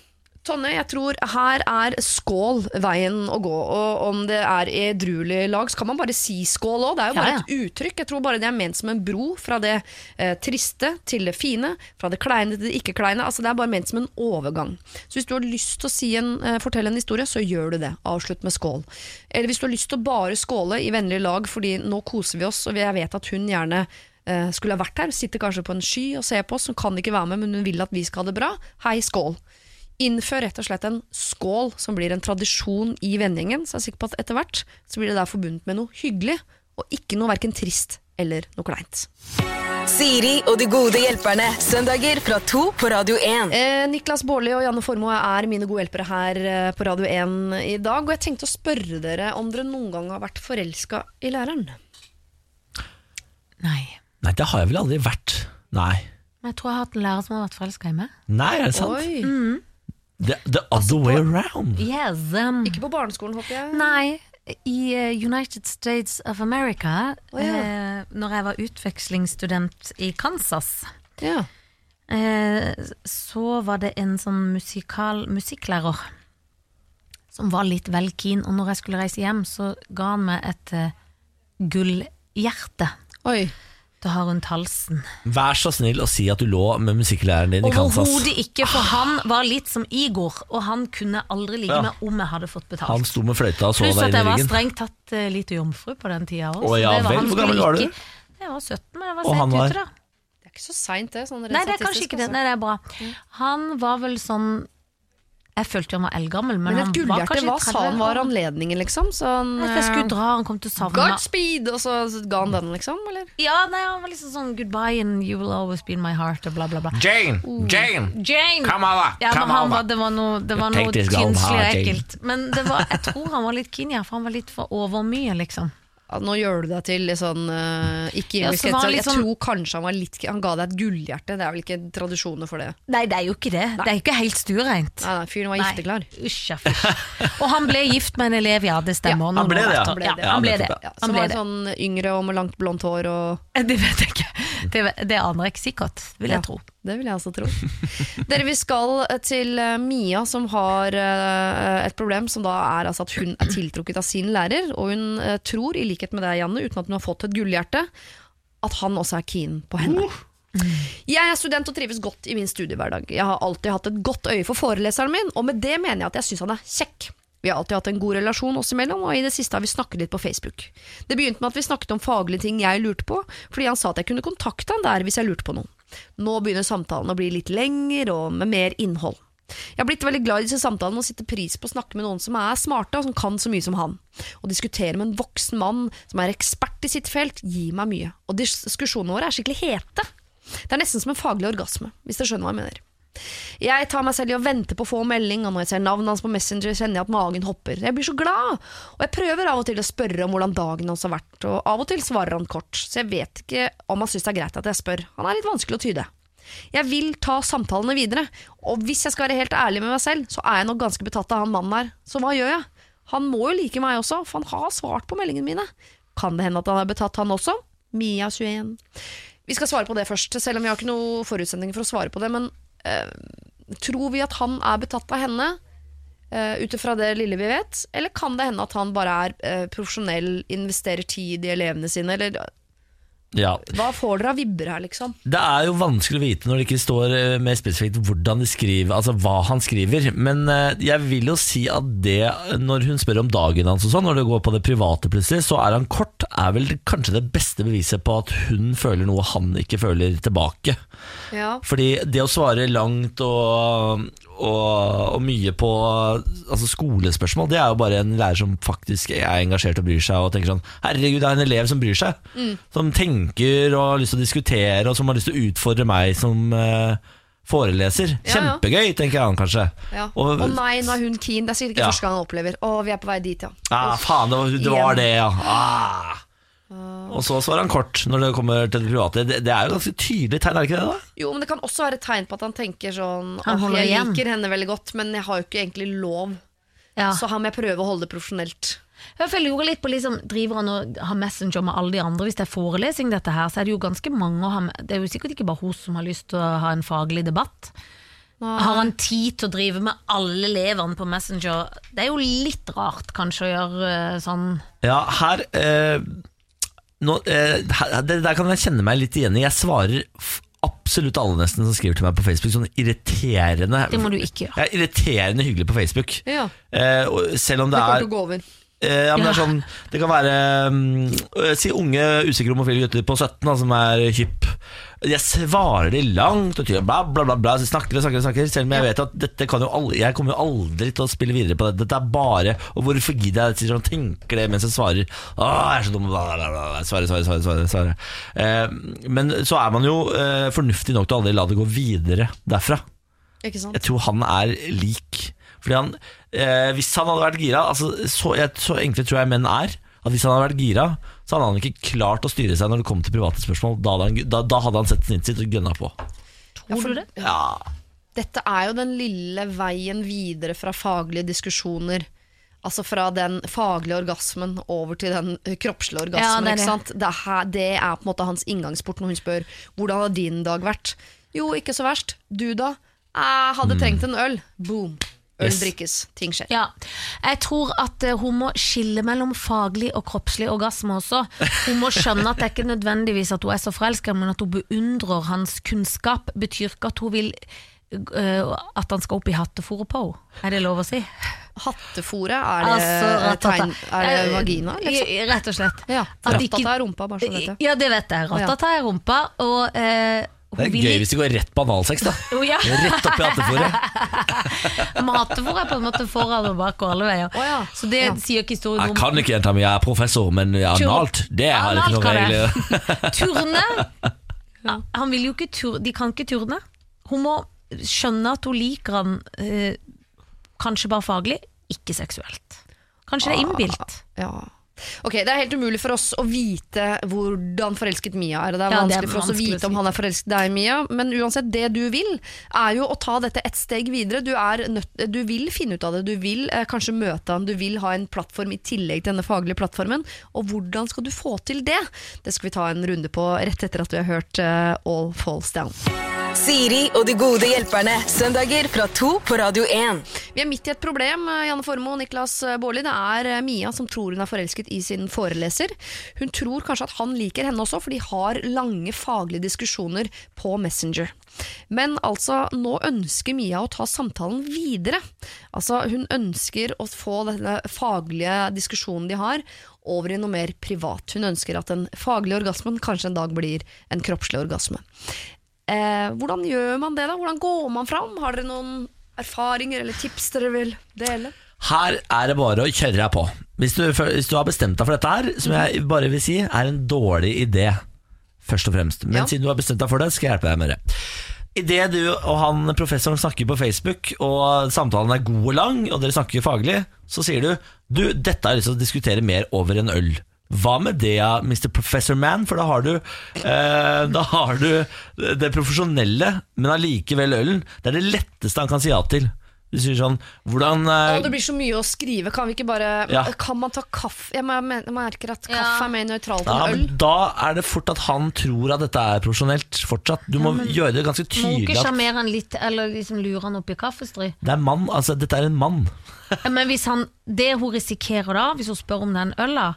Tonje, jeg tror her er skål veien å gå. Og om det er edruelig lag, så kan man bare si skål òg. Det er jo bare Ja, ja. et uttrykk. Jeg tror bare det er ment som en bro fra det eh, triste til det fine. Fra det kleine til det ikke-kleine. Altså, det er bare ment som en overgang. Så hvis du har lyst til å si en, eh, fortelle en historie, så gjør du det. Avslutt med skål. Eller hvis du har lyst til å bare skåle i vennlig lag fordi nå koser vi oss, og jeg vet at hun gjerne eh, skulle ha vært her, sitter kanskje på en sky og ser på oss, hun kan ikke være med, men hun vil at vi skal ha det bra. Hei, skål. Innfør rett og slett en skål som blir en tradisjon i vennegjengen. Så jeg er sikker på at etter hvert så blir det der forbundet med noe hyggelig, og ikke noe verken trist eller noe kleint. Siri og de gode hjelperne. Søndager fra to på Radio 1. Eh, Niklas Baarli og Janne Formoe er mine gode hjelpere her eh, på Radio 1 i dag. Og jeg tenkte å spørre dere om dere noen gang har vært forelska i læreren. Nei. Nei, det har jeg vel aldri vært. Nei. Men jeg tror jeg har hatt en lærer som har vært forelska i meg. Nei, er det sant? Oi. The, the other way around. Yes, um, Ikke på barneskolen, håper jeg. Nei, i eh, United States of America, oh, ja. eh, når jeg var utvekslingsstudent i Kansas, Ja. eh, så var det en sånn musikal, musikklærer som var litt vel keen, og når jeg skulle reise hjem, så ga han meg et gullhjerte Oi. Til har rundt halsen. Vær så snill å si at du lå med musikklæreren din i Kansas. Overhodet ikke, for han var litt som Igor, og han kunne aldri ligge Ja. med om jeg hadde fått betalt. Han sto med fløyta og så Pluss deg inn i jeg var strengt tatt uh, lite jomfru på den tida òg. Ja vel, hvor gammel var du? Jeg var 17, men jeg var sent var? ute, da. Det er ikke så seint, det. Sånn Nei, det er kanskje ikke det. Nei, det er bra. Han var vel sånn Jeg følte jo han var eldgammel, men, Men han et var gullhjerte, kanskje hva sa han var anledningen, liksom? Så han jeg skulle eh, dra, han kom til å savne. Godspeed, og så ga han den, liksom? Eller? Ja, nei, han var liksom sånn goodbye and you will always be in my heart og bla, bla, bla. Jane! Jane! Jane! Come over! Ja, men Come han over! var, det var noe, det var noe ekkelt. Men det var, jeg tror han var litt keen, ja, for han var litt for overmye, liksom. Ja, nå gjør du deg til litt sånn uh, Ikke Ja, så litt Jeg sånn- tror kanskje han var litt Han ga deg et gullhjerte. Det er vel ikke tradisjoner for det? Nei, det er jo ikke det. Det er ikke helt stuereint. Nei, nei, fyren var Nei. gifteklar. Usja, ja. Og han ble gift med en elev, ja, det stemmer. Ja, han ble det, ja. Han ble det. Ja, han ble Ja, det. Ja, Han som var det. sånn yngre og med langt blondt hår og Det vet jeg ikke. Det, det aner jeg ikke sikkert, vil jeg Ja. tro. Det vil jeg også tro. Dere, vi skal til eh, Mia, som har eh, et problem, som da er altså at hun er tiltrukket av sin lærer. Og hun eh, tror, i likhet med deg, Janne, uten at hun har fått et gullhjerte, at han også er keen på henne. Jeg er student og trives godt i min studiehverdag. Jeg har alltid hatt et godt øye for foreleseren min, og med det mener jeg at jeg syns han er kjekk. Vi har alltid hatt en god relasjon oss imellom, og i det siste har vi snakket litt på Facebook. Det begynte med at vi snakket om faglige ting jeg lurte på, fordi han sa at jeg kunne kontakte han der hvis jeg lurte på noe. Nå begynner samtalen å bli litt lengre og med mer innhold. Jeg har blitt veldig glad i disse samtalene og setter pris på å snakke med noen som er smarte og som kan så mye som han. Å diskutere med en voksen mann som er ekspert i sitt felt, gir meg mye. Og diskusjonene våre er skikkelig hete. Det er nesten som en faglig orgasme, hvis dere skjønner hva jeg mener. Jeg tar meg selv i å vente på å få melding, og når jeg ser navnet hans på Messenger, kjenner jeg at magen hopper. Jeg blir så glad, og jeg prøver av og til å spørre om hvordan dagen hans har vært, og av og til svarer han kort, så jeg vet ikke om han syns det er greit at jeg spør. Han er litt vanskelig å tyde. Jeg vil ta samtalene videre, og hvis jeg skal være helt ærlig med meg selv, så er jeg nok ganske betatt av han mannen her, Så hva gjør jeg? Han må jo like meg også, for han har svart på meldingene mine. Kan det hende at han er betatt, han også? Mia 21. Vi skal svare på det først, selv om vi har ikke noe forutsetninger for å svare på det. Men tror vi at han er betatt av henne, uh, ut ifra det lille vi vet? Eller kan det hende at han bare er eh, profesjonell, investerer tid i elevene sine? Eller Ja. hva får dere av vibber her, liksom? Det er jo vanskelig å vite når det ikke står eh, mer spesifikt hvordan de skriver, altså hva han skriver. Men eh, jeg vil jo si at det, når hun spør om dagen hans og sånn, når det går på det private plutselig, så er han kort, er vel kanskje det beste beviset på at hun føler noe han ikke føler tilbake. Ja. Fordi det å svare langt og, og, og mye på altså skolespørsmål, det er jo bare en lærer som faktisk er engasjert og bryr seg, og tenker sånn Herregud, det er en elev som bryr seg. Som tenker og har lyst til å diskutere, og som har lyst til å utfordre meg som eh, foreleser. Ja, ja. Kjempegøy, tenker han kanskje. Ja. Og- Å nei, nå er hun keen. Det er sikkert ikke første gang han opplever. Å, vi er på vei dit, ja. Ah, faen, det var det, var det ja. Ah. Og så svarer han kort når det kommer til det private. Det, det er jo ganske tydelig tegn, er det ikke det? da? Jo, men det kan også være et tegn på at han tenker sånn Han Jeg igjen.» liker henne veldig godt, men jeg har jo ikke egentlig lov. Ja. Så her må jeg prøve å holde det profesjonelt. Jeg lurer litt på liksom, Driver han og har Messenger med alle de andre? Hvis det er forelesing, dette her, så er det jo ganske mange å ha med. Det er jo sikkert ikke bare hun som har lyst til å ha en faglig debatt. Har han tid til å drive med alle elevene på Messenger? Det er jo litt rart kanskje å gjøre eh, sånn. Ja, her, eh, nå, eh, her Det der kan jeg kjenne meg litt igjen i. Jeg svarer f absolutt alle nesten som skriver til meg på Facebook. Sånn irriterende Det må du ikke gjøre. Jeg er irriterende hyggelig på Facebook. Ja, Eh, og selv om Det det kommer er til å gå over. Eh, ja, men det er Ja. sånn Det kan være mm, øh, Si unge, usikre homofile gutter på 17 da, som er hypp Jeg svarer de langt og tydelig, bla, bla, bla, bla. Snakker og snakker og snakker. Selv om jeg vet at dette kan jo aldri, jeg kommer jo aldri til å spille videre på det. Dette er bare Og hvorfor gidder jeg å tenke og tenker det mens jeg svarer? Å, jeg er så dum. Bla, bla, bla, bla. Svarer, svarer, svarer. svarer, svarer. Eh, men så er man jo eh, fornuftig nok til å aldri la det gå videre derfra. Ikke sant? Jeg tror han er lik. Fordi han, eh, Hvis han hadde vært gira altså, så, jeg, så enkle tror jeg menn er. At Hvis han hadde vært gira, så hadde han ikke klart å styre seg når det kom til private spørsmål. Da hadde han, da, da hadde han sett snittet sitt og gønna på. Tror du det? Ja, Dette er jo den lille veien videre fra faglige diskusjoner. Altså fra den faglige orgasmen over til den kroppslige orgasmen. Ja, det er ikke det. sant? Det, er, her- det er på en måte hans inngangsport når hun spør hvordan har din dag vært. Jo, ikke så verst. Du da? Jeg hadde trengt en øl. Boom. Øl Yes. drikkes. Ting skjer. Ja, jeg tror at eh, hun må skille mellom faglig og kroppslig orgasme også. Hun må skjønne at det er ikke nødvendigvis at hun er så forelska, men at hun beundrer hans kunnskap. Betyr ikke at hun vil uh, at han skal opp i hattefòret på henne. Er det lov å si? Hattefòret, er det, Altså, tegn, er det vagina? Liksom? Rett og slett. Ja. Ratata er rumpa, bare så du vet det. Ja, det vet jeg. Ratata er rumpa, og eh, Det er gøy hvis det går rett på analsex, da. Oh, ja. Rett opp i hattefòret. Men er på en måte foran og bak og alle veier. Oh, ja. Så det Ja. sier ikke historien Jeg kan ikke jenta mi, jeg er professor, men analt, det har jeg ikke noe regler. Turne Han vil jo ikke turne De kan ikke turne. Hun må skjønne at hun liker han eh, kanskje bare faglig, ikke seksuelt. Kanskje det er innbilt. Ja. Ok, Det er helt umulig for oss å vite hvordan forelsket Mia er. Det er Ja, det er vanskelig for oss å vanskelig vite om han er forelsket deg, Mia. Men uansett, det du vil, er jo å ta dette ett steg videre. Du, er nødt, du vil finne ut av det. Du vil eh, kanskje møte han. Du vil ha en plattform i tillegg til denne faglige plattformen. Og hvordan skal du få til det? Det skal vi ta en runde på rett etter at vi har hørt eh, All Falls Down. Siri og de gode hjelperne. Søndager fra to på Radio 1. Vi er midt i et problem, eh, Janne Formoe og Niklas Baarli. Det er eh, Mia som tror hun er forelsket i sin foreleser. Hun tror kanskje at han liker henne også, for de har lange faglige diskusjoner på Messenger. Men altså, nå ønsker Mia å ta samtalen videre. Altså, Hun ønsker å få denne faglige diskusjonen de har, over i noe mer privat. Hun ønsker at den faglige orgasmen kanskje en dag blir en kroppslig orgasme. Eh, hvordan gjør man det, da? Hvordan går man fram? Har dere noen erfaringer eller tips dere vil dele? Her er det bare å kjøre deg på. Hvis du, hvis du har bestemt deg for dette her, som jeg bare vil si er en dårlig idé, først og fremst. Men Ja. siden du har bestemt deg for det, skal jeg hjelpe deg med det. Idet du og han professoren snakker på Facebook, og samtalen er god og lang, og dere snakker faglig, så sier du Du, dette har jeg lyst til å diskutere mer over en øl. Hva med det, ja, Mr. Professor Man? For da har du, eh, da har du det profesjonelle, men allikevel ølen. Det er det letteste han kan si ja til. Du sier sånn Hvordan eh, Å, det blir så mye å skrive. Kan vi ikke bare Ja. Kan man ta kaffe? Jeg, mer- jeg merker at Ja. kaffe er mer nøytralt Ja, enn øl. Da er det fort at han tror at dette er profesjonelt fortsatt. Du må gjøre det ganske Må tydelig ikke at sjarmere han litt, eller liksom lure han opp i kaffestry? det er mann. Altså, dette er en mann. Ja, Men hvis han, det hun risikerer da, hvis hun spør om den øla,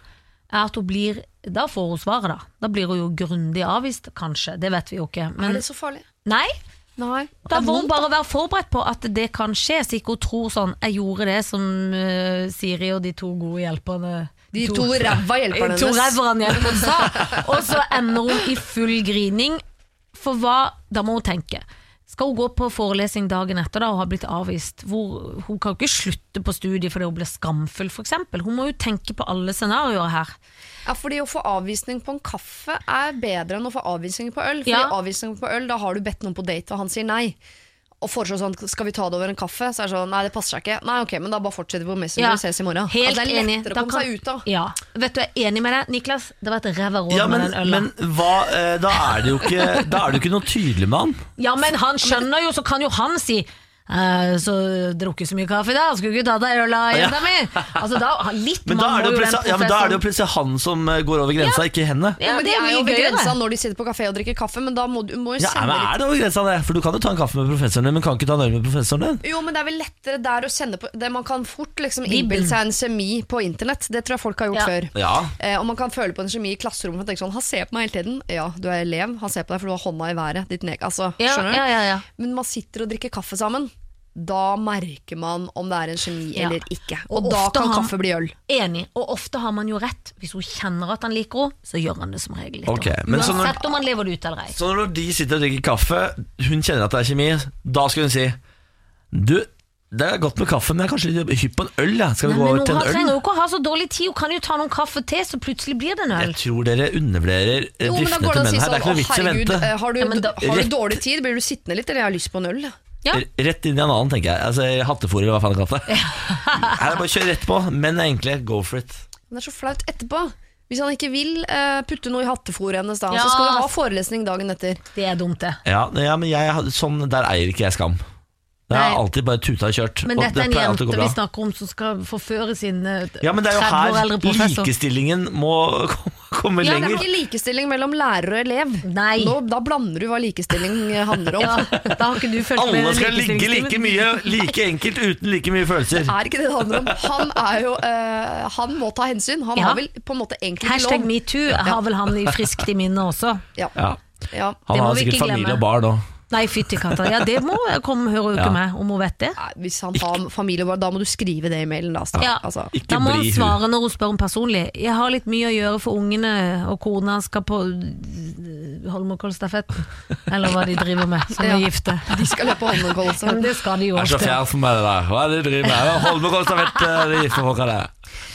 er at hun blir Da får hun svaret, da. Da blir hun jo grundig avvist, kanskje. Det vet vi jo ikke. Er det så farlig? nei, Nei. da må hun bare være forberedt på at det kan skje, så ikke hun tror sånn Jeg gjorde det som uh, Siri og de to gode hjelperne De to ræva hjelperne To hennes. ræverne hjelperne sa. Og så ender hun i full grining. For hva Da må hun tenke. Skal hun gå på forelesning dagen etter da og har blitt avvist? Hvor, hun kan jo ikke slutte på studiet fordi hun blir skamfull, f.eks. Hun må jo tenke på alle scenarioer her. Ja, fordi Å få avvisning på en kaffe er bedre enn å få avvisning på øl. Fordi Ja. avvisning på øl, Da har du bedt noen på date, og han sier nei. Og foreslår sånn, skal vi ta det over en kaffe? Så er det sånn, nei det passer seg ikke. Nei, ok, men da bare fortsetter vi på Messenger Ja, og ses i morgen. Helt altså, det er enig. lettere å komme kan- seg ut av. Ja. Vet du, jeg er enig med deg, Niklas. Det var et ræva råd Ja, men, med den øla. men hva, eh, da er det jo ikke Da er det jo ikke noe tydelig med han. Ja, men han skjønner jo, så kan jo han si eh, så drukket så mye kaffe da, skulle ikke ta deg øl av Ja. jenta mi. Altså, da, litt Men da er det jo plutselig, ja, men da er det jo plutselig han som eh, går over grensa, ikke henne. Ja, men det de er jo over grensa når de sitter på kafé og drikker kaffe, men da må du må jo Ja, men er det over grensa det? For du kan jo ta en kaffe med professoren din, men kan ikke ta en øl med professoren din. Jo, men det er vel lettere der å kjenne på det Man kan fort liksom innbille seg en kjemi på internett. Det tror jeg folk har gjort Ja. før. Ja, Eh, og man kan føle på en kjemi i klasserommet og tenke sånn Han ser på meg hele tiden. Ja, du er elev. Han ser på deg for du har hånda i været. Ditt nek altså, Ja, skjønner du? ja, ja, ja. Men man sitter og drikker kaffe sammen. Da merker man om det er en geni Ja. eller ikke. Og, Og da kan kaffe bli øl. Enig, og ofte har man jo rett. Hvis hun kjenner at han liker henne, så gjør han det som regel litt. Okay, så når- Uansett om han lever det ut eller ei. Så når de sitter og drikker kaffe, hun kjenner at det er kjemi, da skal hun si Du, det er godt med kaffe, men jeg er kanskje litt hypp på en øl. Ja. Skal vi Nei, gå til hun en trenger jo ikke å ha så dårlig tid, hun kan jo ta noen kaffe til, så plutselig blir det en øl. Jeg tror dere undervurderer eh, Jo, men da driftene til menn her. Det er sånn ikke noe vits i å vente. eh, har du, Ja, da- har du dårlig tid, blir du sittende litt, eller jeg har lyst på en øl. Ja. Rett inn i en annen, tenker jeg. Altså Hattefòr, eller hva faen jeg kalte det. Her er bare kjør rett på. Menn er enkle. Go for it. Men det er så flaut etterpå. Hvis han ikke vil eh, putte noe i hattefòret hennes, da, Ja. så skal du ha forelesning dagen etter. Det er dumt, det. Ja, ja men jeg, sånn, der eier ikke jeg skam. Det er Nei. alltid bare tuta og kjørt. Men og dette er en pleier alltid å jente bra. vi snakker om som skal forføre sin eh, Ja, men det er jo 30 år her professor. likestillingen må komme, komme Ja, det er ikke likestilling mellom lærer og elev. Nei. Nå, da blander du hva likestilling handler om. Ja, da har ikke du følt Alle med skal ligge like mye, like enkelt, uten like mye følelser. Det er ikke det det handler om. Han er jo uh, Han må ta hensyn. Han Ja. har vel på en måte egentlig lov. Hashtag metoo har vel han i friskt i minnet også. Ja. Ja. Ja. Han Det må har vi sikkert ikke familie og barn òg. Nei, fytti katta. Ja, det må jeg komme høre uke Ja. med, om hun vet det. Nei, Hvis han har familie, da må du skrive det i mailen. Da, Ja. altså. Da må han svare når hun spør om personlig. Jeg har litt mye å gjøre for ungene, og kona skal på øh, Holmenkollstafetten. Eller hva de driver med, som Ja. er gifte. De skal løpe Holmenkollstafetten. Det skal de jo Det er så ofte. for meg, det der. Hva er det de driver med? Holmenkollstafett, eh, de gifte folka der.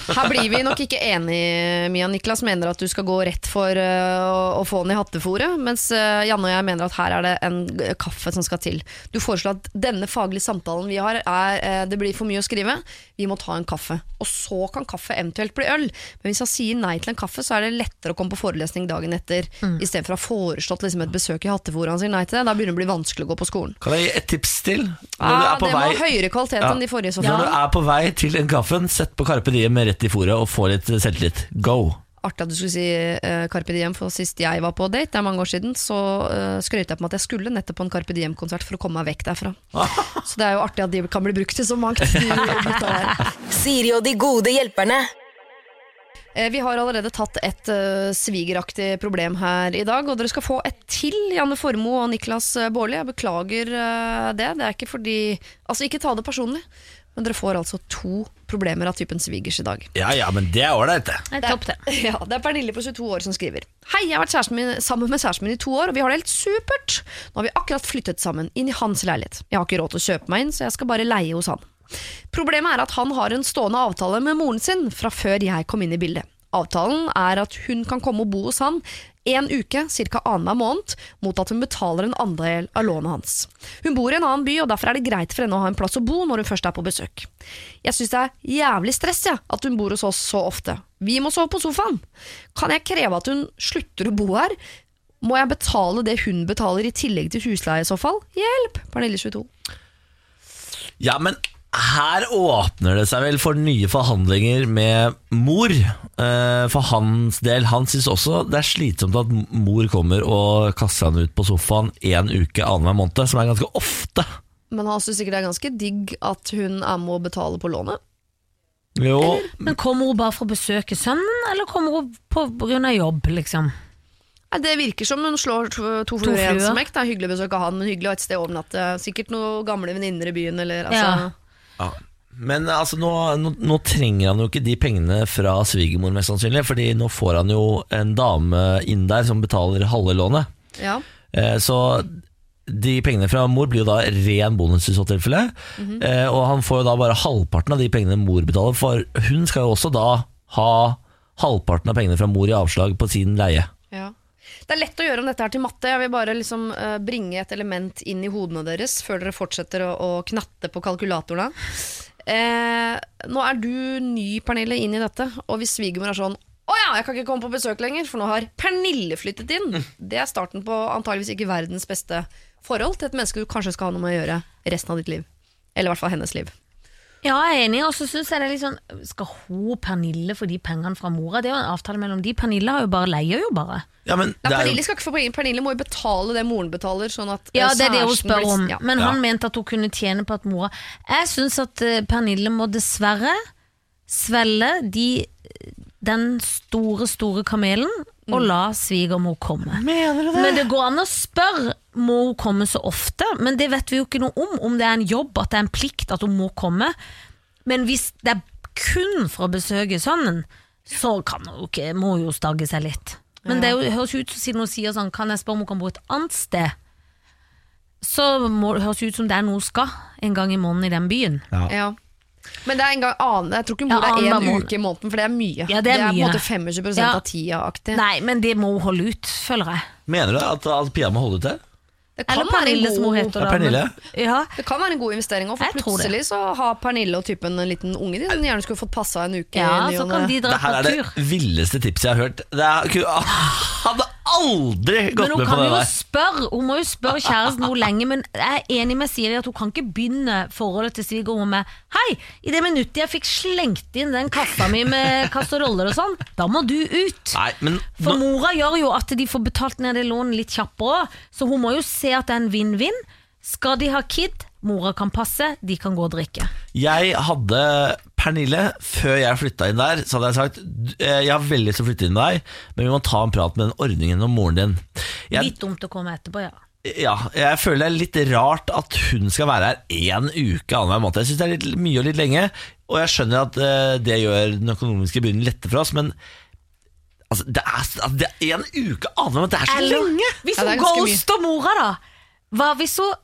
Her blir vi nok ikke enige, Mia. Niklas mener at du skal gå rett for eh, å, få den i hattefòret, mens eh, Janne og jeg mener at her er det en kaffe som skal til. Du foreslår at denne faglige samtalen vi har, er eh, det blir for mye å skrive. Vi må ta en kaffe. Og så kan kaffe eventuelt bli øl. Men hvis han sier nei til en kaffe, så er det lettere å komme på forelesning dagen etter. Mm. Istedenfor å ha foreslått liksom, et besøk i hattefòret. Han sier nei til det. Da begynner det å bli vanskelig å gå på skolen. Kan jeg gi et tips til? Når du på det må vei ha høyere kvalitet Ja. enn de forrige. så Når du er på vei til en kaffen, sett på Carpe Diem rett i fòret og få litt selvtillit. Go! Artig at du skulle si uh, Carpe Diem, for sist jeg var på date, det er mange år siden, så uh, skrøt jeg på meg at jeg skulle nettopp på en Carpe Diem-konsert for å komme meg vekk derfra. så det er jo artig at de kan bli brukt til så mangt. Siri og de gode hjelperne. Eh, Vi har allerede tatt et uh, svigeraktig problem her i dag, og dere skal få et til, Janne Formoe og Niklas Baarli. Jeg beklager uh, det. Det er ikke fordi Altså, ikke ta det personlig, men dere får altså to problemer av typen svigers i dag. Ja ja, men det er ålreit, det. Det er topp, det. Ja, det er Pernille på 22 år som skriver. Hei, jeg har vært kjæresten min, sammen med kjæresten min i to år, og vi har det helt supert. Nå har vi akkurat flyttet sammen inn i hans leilighet. Jeg har ikke råd til å kjøpe meg inn, så jeg skal bare leie hos han. Problemet er at han har en stående avtale med moren sin fra før jeg kom inn i bildet. Avtalen er at hun kan komme og bo hos han en uke, ca. annenhver måned, mot at hun betaler en andel av lånet hans. Hun bor i en annen by, og derfor er det greit for henne å ha en plass å bo når hun først er på besøk. Jeg syns det er jævlig stress ja, at hun bor hos oss så ofte. Vi må sove på sofaen. Kan jeg kreve at hun slutter å bo her? Må jeg betale det hun betaler i tillegg til husleie i så fall? Hjelp! Pernille 22. Ja, men her åpner det seg vel for nye forhandlinger med mor. Eh, For hans del. Han syns også det er slitsomt at mor kommer og kaster han ut på sofaen én uke annenhver måned, som er ganske ofte. Men han syns sikkert det er ganske digg at hun er med å betale på lånet. Jo, Men kommer hun bare for å besøke sønnen, eller kommer hun av jobb, liksom? Det virker som hun slår to, fluer i en smekk. Det er hyggelig å besøke han, men hyggelig å ha et sted å overnatte. Sikkert noen gamle venninner i byen, eller altså Ja. Ja. Men altså, nå, nå, nå trenger han jo ikke de pengene fra svigermor, mest sannsynlig. Fordi nå får han jo en dame inn der som betaler halve lånet. ja. Eh, Så de pengene fra mor blir jo da ren bonus i så tilfelle. eh, og han får jo da bare halvparten av de pengene mor betaler, for hun skal jo også da ha halvparten av pengene fra mor i avslag på sin leie. Ja. Det er lett å gjøre om dette her til matte. Jeg vil bare liksom uh, bringe et element inn i hodene deres før dere fortsetter å, å knatte på kalkulatorene. Eh, nå er du ny, Pernille, inn i dette, og hvis svigermor er sånn å ja, jeg kan ikke komme på besøk lenger, for nå har Pernille flyttet inn. Det er starten på antageligvis ikke verdens beste forhold til et menneske du kanskje skal ha noe med å gjøre resten av ditt liv. Eller i hvert fall hennes liv. Ja, jeg er enig, og så synes jeg det er litt sånn Skal hun Pernille få de pengene fra mora? Det er jo en avtale mellom de. Pernille har jo bare leier jo bare. Ja, men Ja, det er Pernille skal ikke få penger. Pernille må jo betale det moren betaler. Sånn at eh, Ja, det er det hun spør om. Ja. Men han Ja. mente at hun kunne tjene på at mora Jeg syns at eh, Pernille må dessverre svelle de, den store, store kamelen og la svigermor komme. Mener du Men det går an å spørre må hun komme så ofte, men det vet vi jo ikke noe om. Om det er en jobb, at det er en plikt at hun må komme. Men hvis det er kun for å besøke sønnen, så kan hun ikke, må hun jo stagge seg litt. Men det er det høres ut som siden hun sier sånn Kan jeg spørre om hun kan bo et annet sted? Så må det høres ut som det er noe hun skal en gang i måneden i den byen. Ja. Men det er en gang annen Jeg tror ikke hun bor er annenhver én uke i måneden, for det er mye. Ja, det er på en måte 25 Ja. av tida-aktig. Nei, men det må hun holde ut, føler jeg. Mener du at, at Pia må holde ut det? Det kan, Eller Pernille, som hun heter. Ja, Pernille. Ja, det kan være en god investering òg, for Jeg plutselig så har Pernille og typen en liten unge de gjerne skulle fått passa en uke. ja så kan de dra Det her er det villeste tipset jeg har hørt. Det er, hadde aldri gått Men hun med på kan det jo der. spørre Hun må jo spørre kjæresten hvor lenge, men jeg er enig med Siri at hun kan ikke begynne forholdet til svigermor med Hei, i det minuttet jeg fikk slengt inn den kassa mi med kasseroller og sånn, da må du ut. Nei, men For mora gjør jo at de får betalt ned det lånet litt kjappere, så hun må jo se at det er en vinn-vinn. Skal de ha kid, mora kan passe, de kan gå og drikke. jeg hadde Pernille, før jeg flytta inn der, så hadde jeg sagt eh, Jeg har veldig lyst til å flytte inn med deg, men vi må ta en prat med den ordningen om moren din. Jeg, Litt dumt å komme etterpå, ja. ja, jeg føler det er litt rart at hun skal være her én uke annenhver måned. Jeg syns det er litt mye og litt lenge, og jeg skjønner at eh, det gjør den økonomiske byrden lettere for oss, men altså, det, er, det er en uke annenhver måned, det er så Eller lenge! hvis hun ja, ghoster mora, da. Hva hvis hun,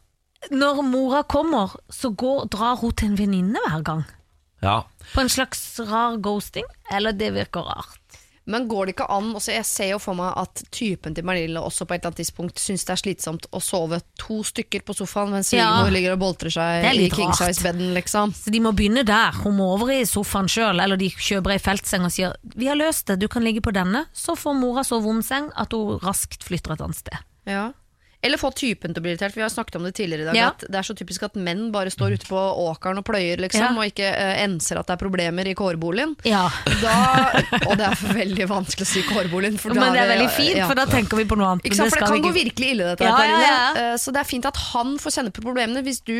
når mora kommer, så går, drar hun til en venninne hver gang? Ja, På en slags rar ghosting? Eller det virker rart. Men går det ikke an også, Jeg ser jo for meg at typen til Pernille også på et eller annet tidspunkt syns det er slitsomt å sove to stykker på sofaen mens Ja. svigermor ligger og boltrer seg i king size-beden, liksom. Så de må begynne der. Hun må over i sofaen sjøl, eller de kjøper ei feltseng og sier 'vi har løst det, du kan ligge på denne'. Så får mora sove om seng, at hun raskt flytter et annet sted. Ja. Eller få typen til å bli irritert. Vi har snakket om det tidligere i dag. Ja. At det er så typisk at menn bare står ute på åkeren og pløyer, liksom, Ja. og ikke uh, enser at det er problemer i kårboligen. Ja. Da, og det er veldig vanskelig å si kårboligen. For Men det er veldig fint, for da tenker vi på noe annet. Sant, for det kan ikke... gå virkelig ille, dette. Ja, ja, ja. Eh, Så det er fint at han får kjenne på problemene hvis du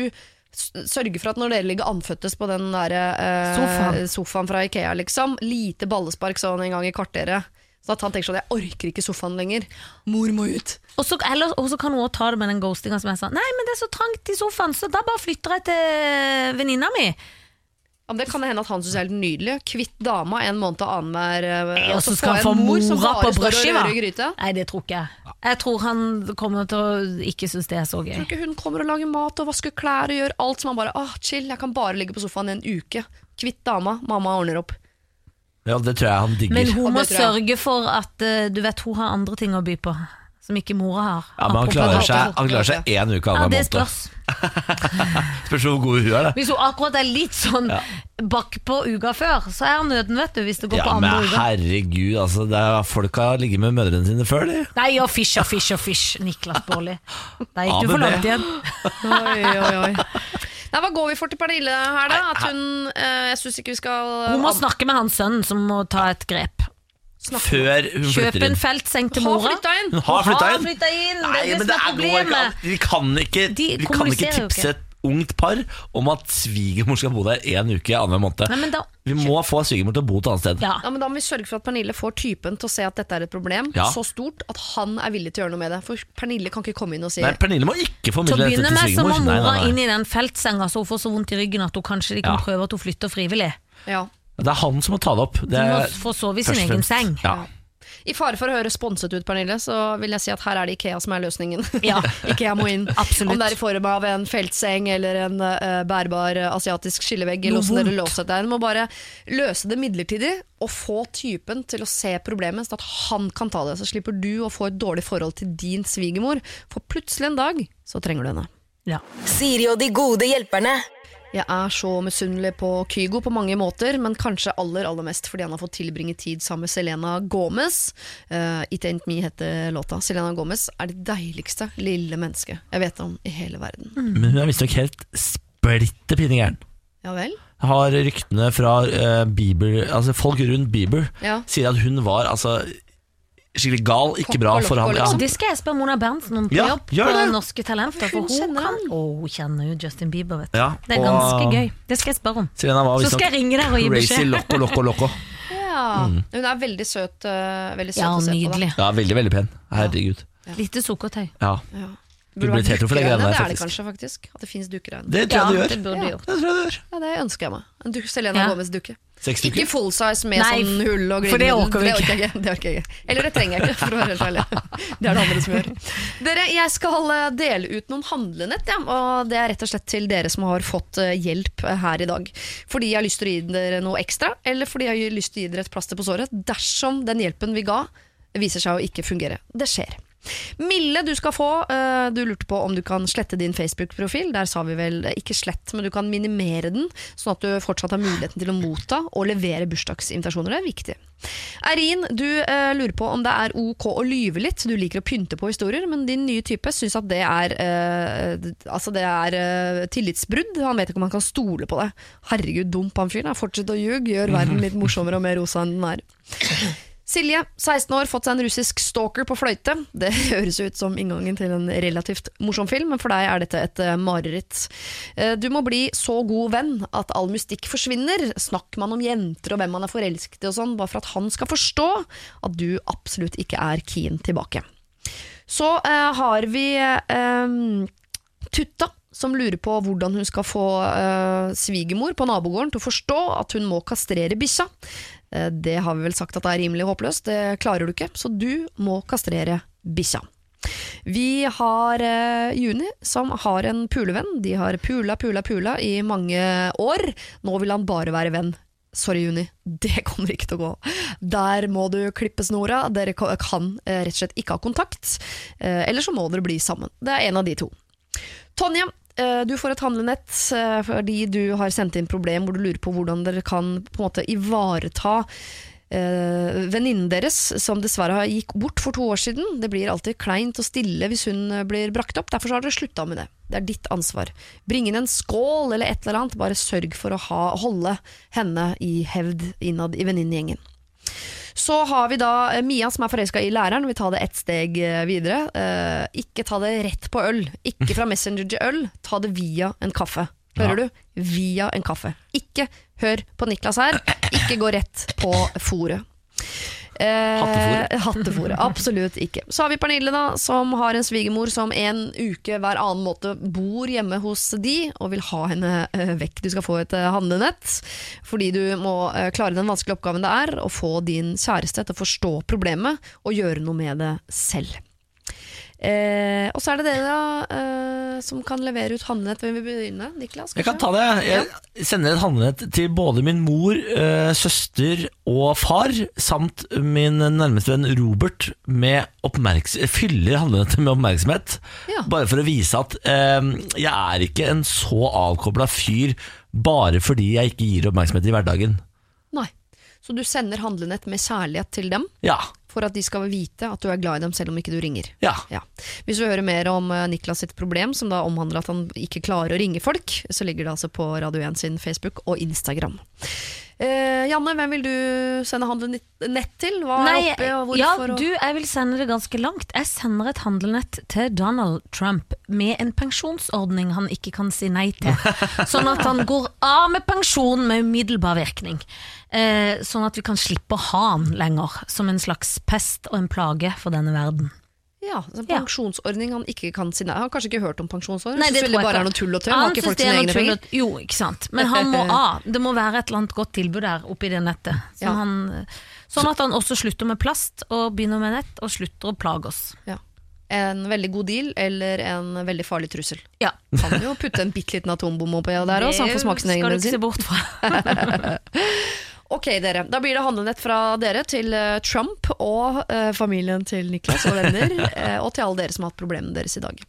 sørge for at når dere ligger andføttes på den der, eh, Sofaen. sofaen fra Ikea, liksom, lite ballespark sånn en gang i kvarteret, så at han tenker sånn 'jeg orker ikke sofaen lenger', mor må ut. Og så, eller, og så kan hun også ta det med den ghostinga som er sånn Nei, men det er så trangt i sofaen, så da bare flytter jeg til venninna mi. Ja, men det kan det hende at han syns er helt nydelig. Kvitt dama en måned annenhver eh, Og så skal han få mor som mora bare på brødskiva. Nei, det tror ikke jeg. Jeg tror han kommer til å ikke synes det er så gøy. Jeg Tror ikke hun kommer og lager mat og vasker klær og gjør alt som han bare ah, chill, jeg kan bare ligge på sofaen i en uke. Kvitt dama, mamma ordner opp. Ja, det tror jeg han digger. Men hun må sørge for at eh, du vet hun har andre ting å by på, som ikke mora har. ja, men han klarer seg, han klarer seg én uke Ja, det måned. spørs. Spørs hvor god hun er, da. Hvis hun akkurat er litt sånn bakpå uka før, så er nøden, vet du, hvis det går Ja, på men andre uka. herregud, altså, det er, folk har ligget med mødrene sine før, de. Nei, og fish og fish og fish, Niklas Baarli. Der gikk Ja, du for men langt igjen. Oi, oi, oi. Nei, hva går vi for til Pernille her, da? At hun eh, Jeg syns ikke vi skal Hun må snakke med hans sønn, som må ta et grep. Før hun Kjøp flytter en inn. feltseng til Har mora. flytta inn! Hun har flytta inn! Nei, det er men det det som er er, går ikke an. problemet. Vi kan ikke, De vi kan ikke kommuniserer jo tipse ikke. et ungt par om at svigermor skal bo der én uke annenhver måned. Nei, men da, Vi må få svigermor til å bo et annet sted. ja. Ja, men Da må vi sørge for at Pernille får typen til å se at dette er et problem Ja. så stort at han er villig til å gjøre noe med det. For Pernille kan ikke komme inn og si Nei, Pernille må ikke Til svigermor. formidle dette begynne med så må mora nei, inn i den feltsenga så hun får så vondt i ryggen at hun kanskje de kan Ja. prøve at hun flytter frivillig. ja. Det er han som må ta det opp. Det Hun må få sove i sin egen seng. Ja. I fare for å høre sponset ut, Pernille, så vil jeg si at her er det Ikea som er løsningen. Ja. Ikea må inn. Absolutt. Om det er i form av en feltseng eller en uh, bærbar eh, asiatisk skillevegg, eller hvordan dere låser deg. Du må bare løse det midlertidig, og få typen til å se problemet, sånn at han kan ta det. Så slipper du å få et dårlig forhold til din svigermor, for plutselig en dag så trenger du henne. Ja. Siri og de gode hjelperne. Jeg er så misunnelig på Kygo på mange måter, men kanskje aller aller mest fordi han har fått tilbringe tid sammen med Selena Gomez. Uh, It Ain't Me heter låta. Selena Gomez er det deiligste lille mennesket jeg vet om i hele verden. Men hun er visstnok helt splitter pinne gæren. Ja vel? Har ryktene fra uh, Bieber Altså folk rundt Bieber Ja. sier at hun var altså skikkelig gal, ikke bra for ham. Ja. Det skal jeg spørre Mona Berntsen om på Ja, jobb gjør på. Norske Talenter. For Hun kan oh, hun kjenner jo Justin Bieber, vet du. Ja, Det er og- ganske gøy. Det skal jeg spørre om. Var Så skal jeg ringe deg og gi crazy beskjed. loco, loco, loco. Ja. Hun er veldig søt, eh, veldig søt Ja, å se på. nydelig. Ja, veldig, veldig pen. Herregud. Lite sukkertøy. Ja. Da. blir Burde for det greiene der, Det er det faktisk. kanskje, faktisk. At det fins dukkerøyne. Det tror jeg du Ja, gjør. det Ja. Det tror jeg du gjør. Ja, det ønsker jeg meg. En duk, Selena Ja. Gomez-dukke. Ikke full size med Nei, sånn hull og for det orker vi det orker jeg ikke. Det orker jeg ikke. Eller det trenger jeg ikke, for å være helt ærlig. Det er det andre som gjør. Dere, jeg skal eh, dele ut noen handlenett, ja, og det er rett og slett til dere som har fått eh, hjelp eh, her i dag. Fordi jeg har lyst til å gi dere noe ekstra, eller fordi jeg har lyst til å gi dere et plaster på såret, dersom den hjelpen vi ga, viser seg å ikke fungere. Det skjer. Milde, du skal få. eh, Du lurte på om du kan slette din Facebook-profil. Der sa vi vel eh, ikke slett, men du kan minimere den, sånn at du fortsatt har muligheten til å motta og levere bursdagsinvitasjoner. Det er viktig. Eirin, du eh, lurer på om det er ok å lyve litt. Du liker å pynte på historier, men din nye type syns at det er, altså det er tillitsbrudd. Han vet ikke om han kan stole på det. Herregud, dump han fyren. Fortsett å ljuge, gjør verden litt morsommere og mer rosa enn den er. Silje, 16 år, fått seg en russisk stalker på fløyte. Det høres ut som inngangen til en relativt morsom film, men for deg er dette et eh, mareritt. Eh, Du må bli så god venn at all mystikk forsvinner. Snakker man om jenter og hvem man er forelsket i og sånn, bare for at han skal forstå at du absolutt ikke er keen tilbake. Så eh, har vi eh, Tutta, som lurer på hvordan hun skal få uh, svigermor på nabogården til å forstå at hun må kastrere bikkja. Eh, det har vi vel sagt at det er rimelig håpløst, det klarer du ikke, så du må kastrere bikkja. Vi har eh, Juni, som har en pulevenn. De har pula, pula, pula i mange år. Nå vil han bare være venn. Sorry, Juni, det kommer ikke til å gå. Der må du klippe snora. Dere kan eh, rett og slett ikke ha kontakt. Eh, eller så må dere bli sammen. Det er en av de to. Tonje, du får et handlenett eh, fordi du har sendt inn problem hvor du lurer på hvordan dere kan på en måte ivareta eh, venninnen deres, som dessverre gikk bort for to år siden. Det blir alltid kleint og stille hvis hun eh, blir brakt opp, derfor har dere slutta med det. Det er ditt ansvar. Bring inn en skål eller et eller annet, bare sørg for å ha, holde henne i hevd innad i venninnegjengen. Så har vi da eh, Mia som er forelska i læreren. Vi tar det ett steg eh, videre. Uh, ikke ta det rett på øl. Ikke fra Messenger til øl. Ta det via en kaffe. Hører du? Via en kaffe. Ikke hør på Niklas her. Ikke gå rett på fòret. Eh, hattefôret, Absolutt ikke. Så har vi Pernille, da, som har en svigermor som en uke hver annen måte bor hjemme hos de, og vil ha henne eh, vekk. Du skal få et eh, handlenett, fordi du må eh, klare den vanskelige oppgaven det er å få din kjæreste til å forstå problemet og gjøre noe med det selv. Eh, og så er det dere da, eh, som kan levere ut handlenett. Hvem vil begynne? Niklas? Jeg kan ta det. Jeg sender et handlenett til både min mor, eh, søster og far, samt min nærmeste venn Robert, med oppmerks fyller handlenettet med oppmerksomhet. Ja. Bare for å vise at eh, jeg er ikke en så avkobla fyr bare fordi jeg ikke gir oppmerksomhet i hverdagen. Nei. Så du sender handlenett med kjærlighet til dem, Ja. For at de skal vite at du er glad i dem selv om ikke du ringer. Ja. Ja. Hvis du hører mer om eh, Niklas sitt problem, som da omhandler at han ikke klarer å ringe folk, så ligger det altså på Radio 1 sin Facebook og Instagram. Eh, Janne, hvem vil du sende handlenett til? Hva er Nei, oppe, og ja, hvorfor? og- du, jeg vil sende det ganske langt. Jeg sender et handlenett til Donald Trump med en pensjonsordning han ikke kan si nei til. Sånn at han går av med pensjon med umiddelbar virkning. Eh, sånn at vi kan slippe å ha han lenger, som en slags pest og en plage for denne verden. Ja, så pensjonsordning han ikke kan si nei. Han har kanskje ikke hørt om pensjonsordning? Nei, det tror jeg bare er noe tull og tøv. Han Har ikke folk sine egne penger? og- Jo, ikke sant. Men han må av. Det må være et eller annet godt tilbud der oppi det nettet. Ja. han, sånn at han også slutter med plast og begynner med nett, og slutter å plage oss. Ja. En veldig god deal eller en veldig farlig trussel. Ja. Kan jo putte en bitte liten atombom oppi der òg, så han får smake sin egen skal du ikke se medisin. bort fra. Ok, dere. Da blir det handlenett fra dere til eh, Trump og eh, familien til Niklas og venner. eh, og til alle dere som har hatt problemene deres i dag.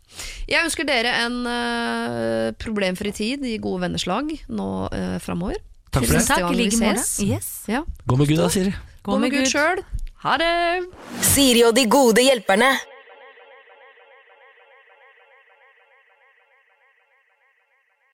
Jeg ønsker dere en eh, problemfri tid i gode venners lag nå eh, framover. Takk for det. Neste Takk, gang i vi like måte. ses. Yes. Ja. Gå med Gud da, Siri. Gå med Gud sjøl. Ha det! Siri og de gode hjelperne.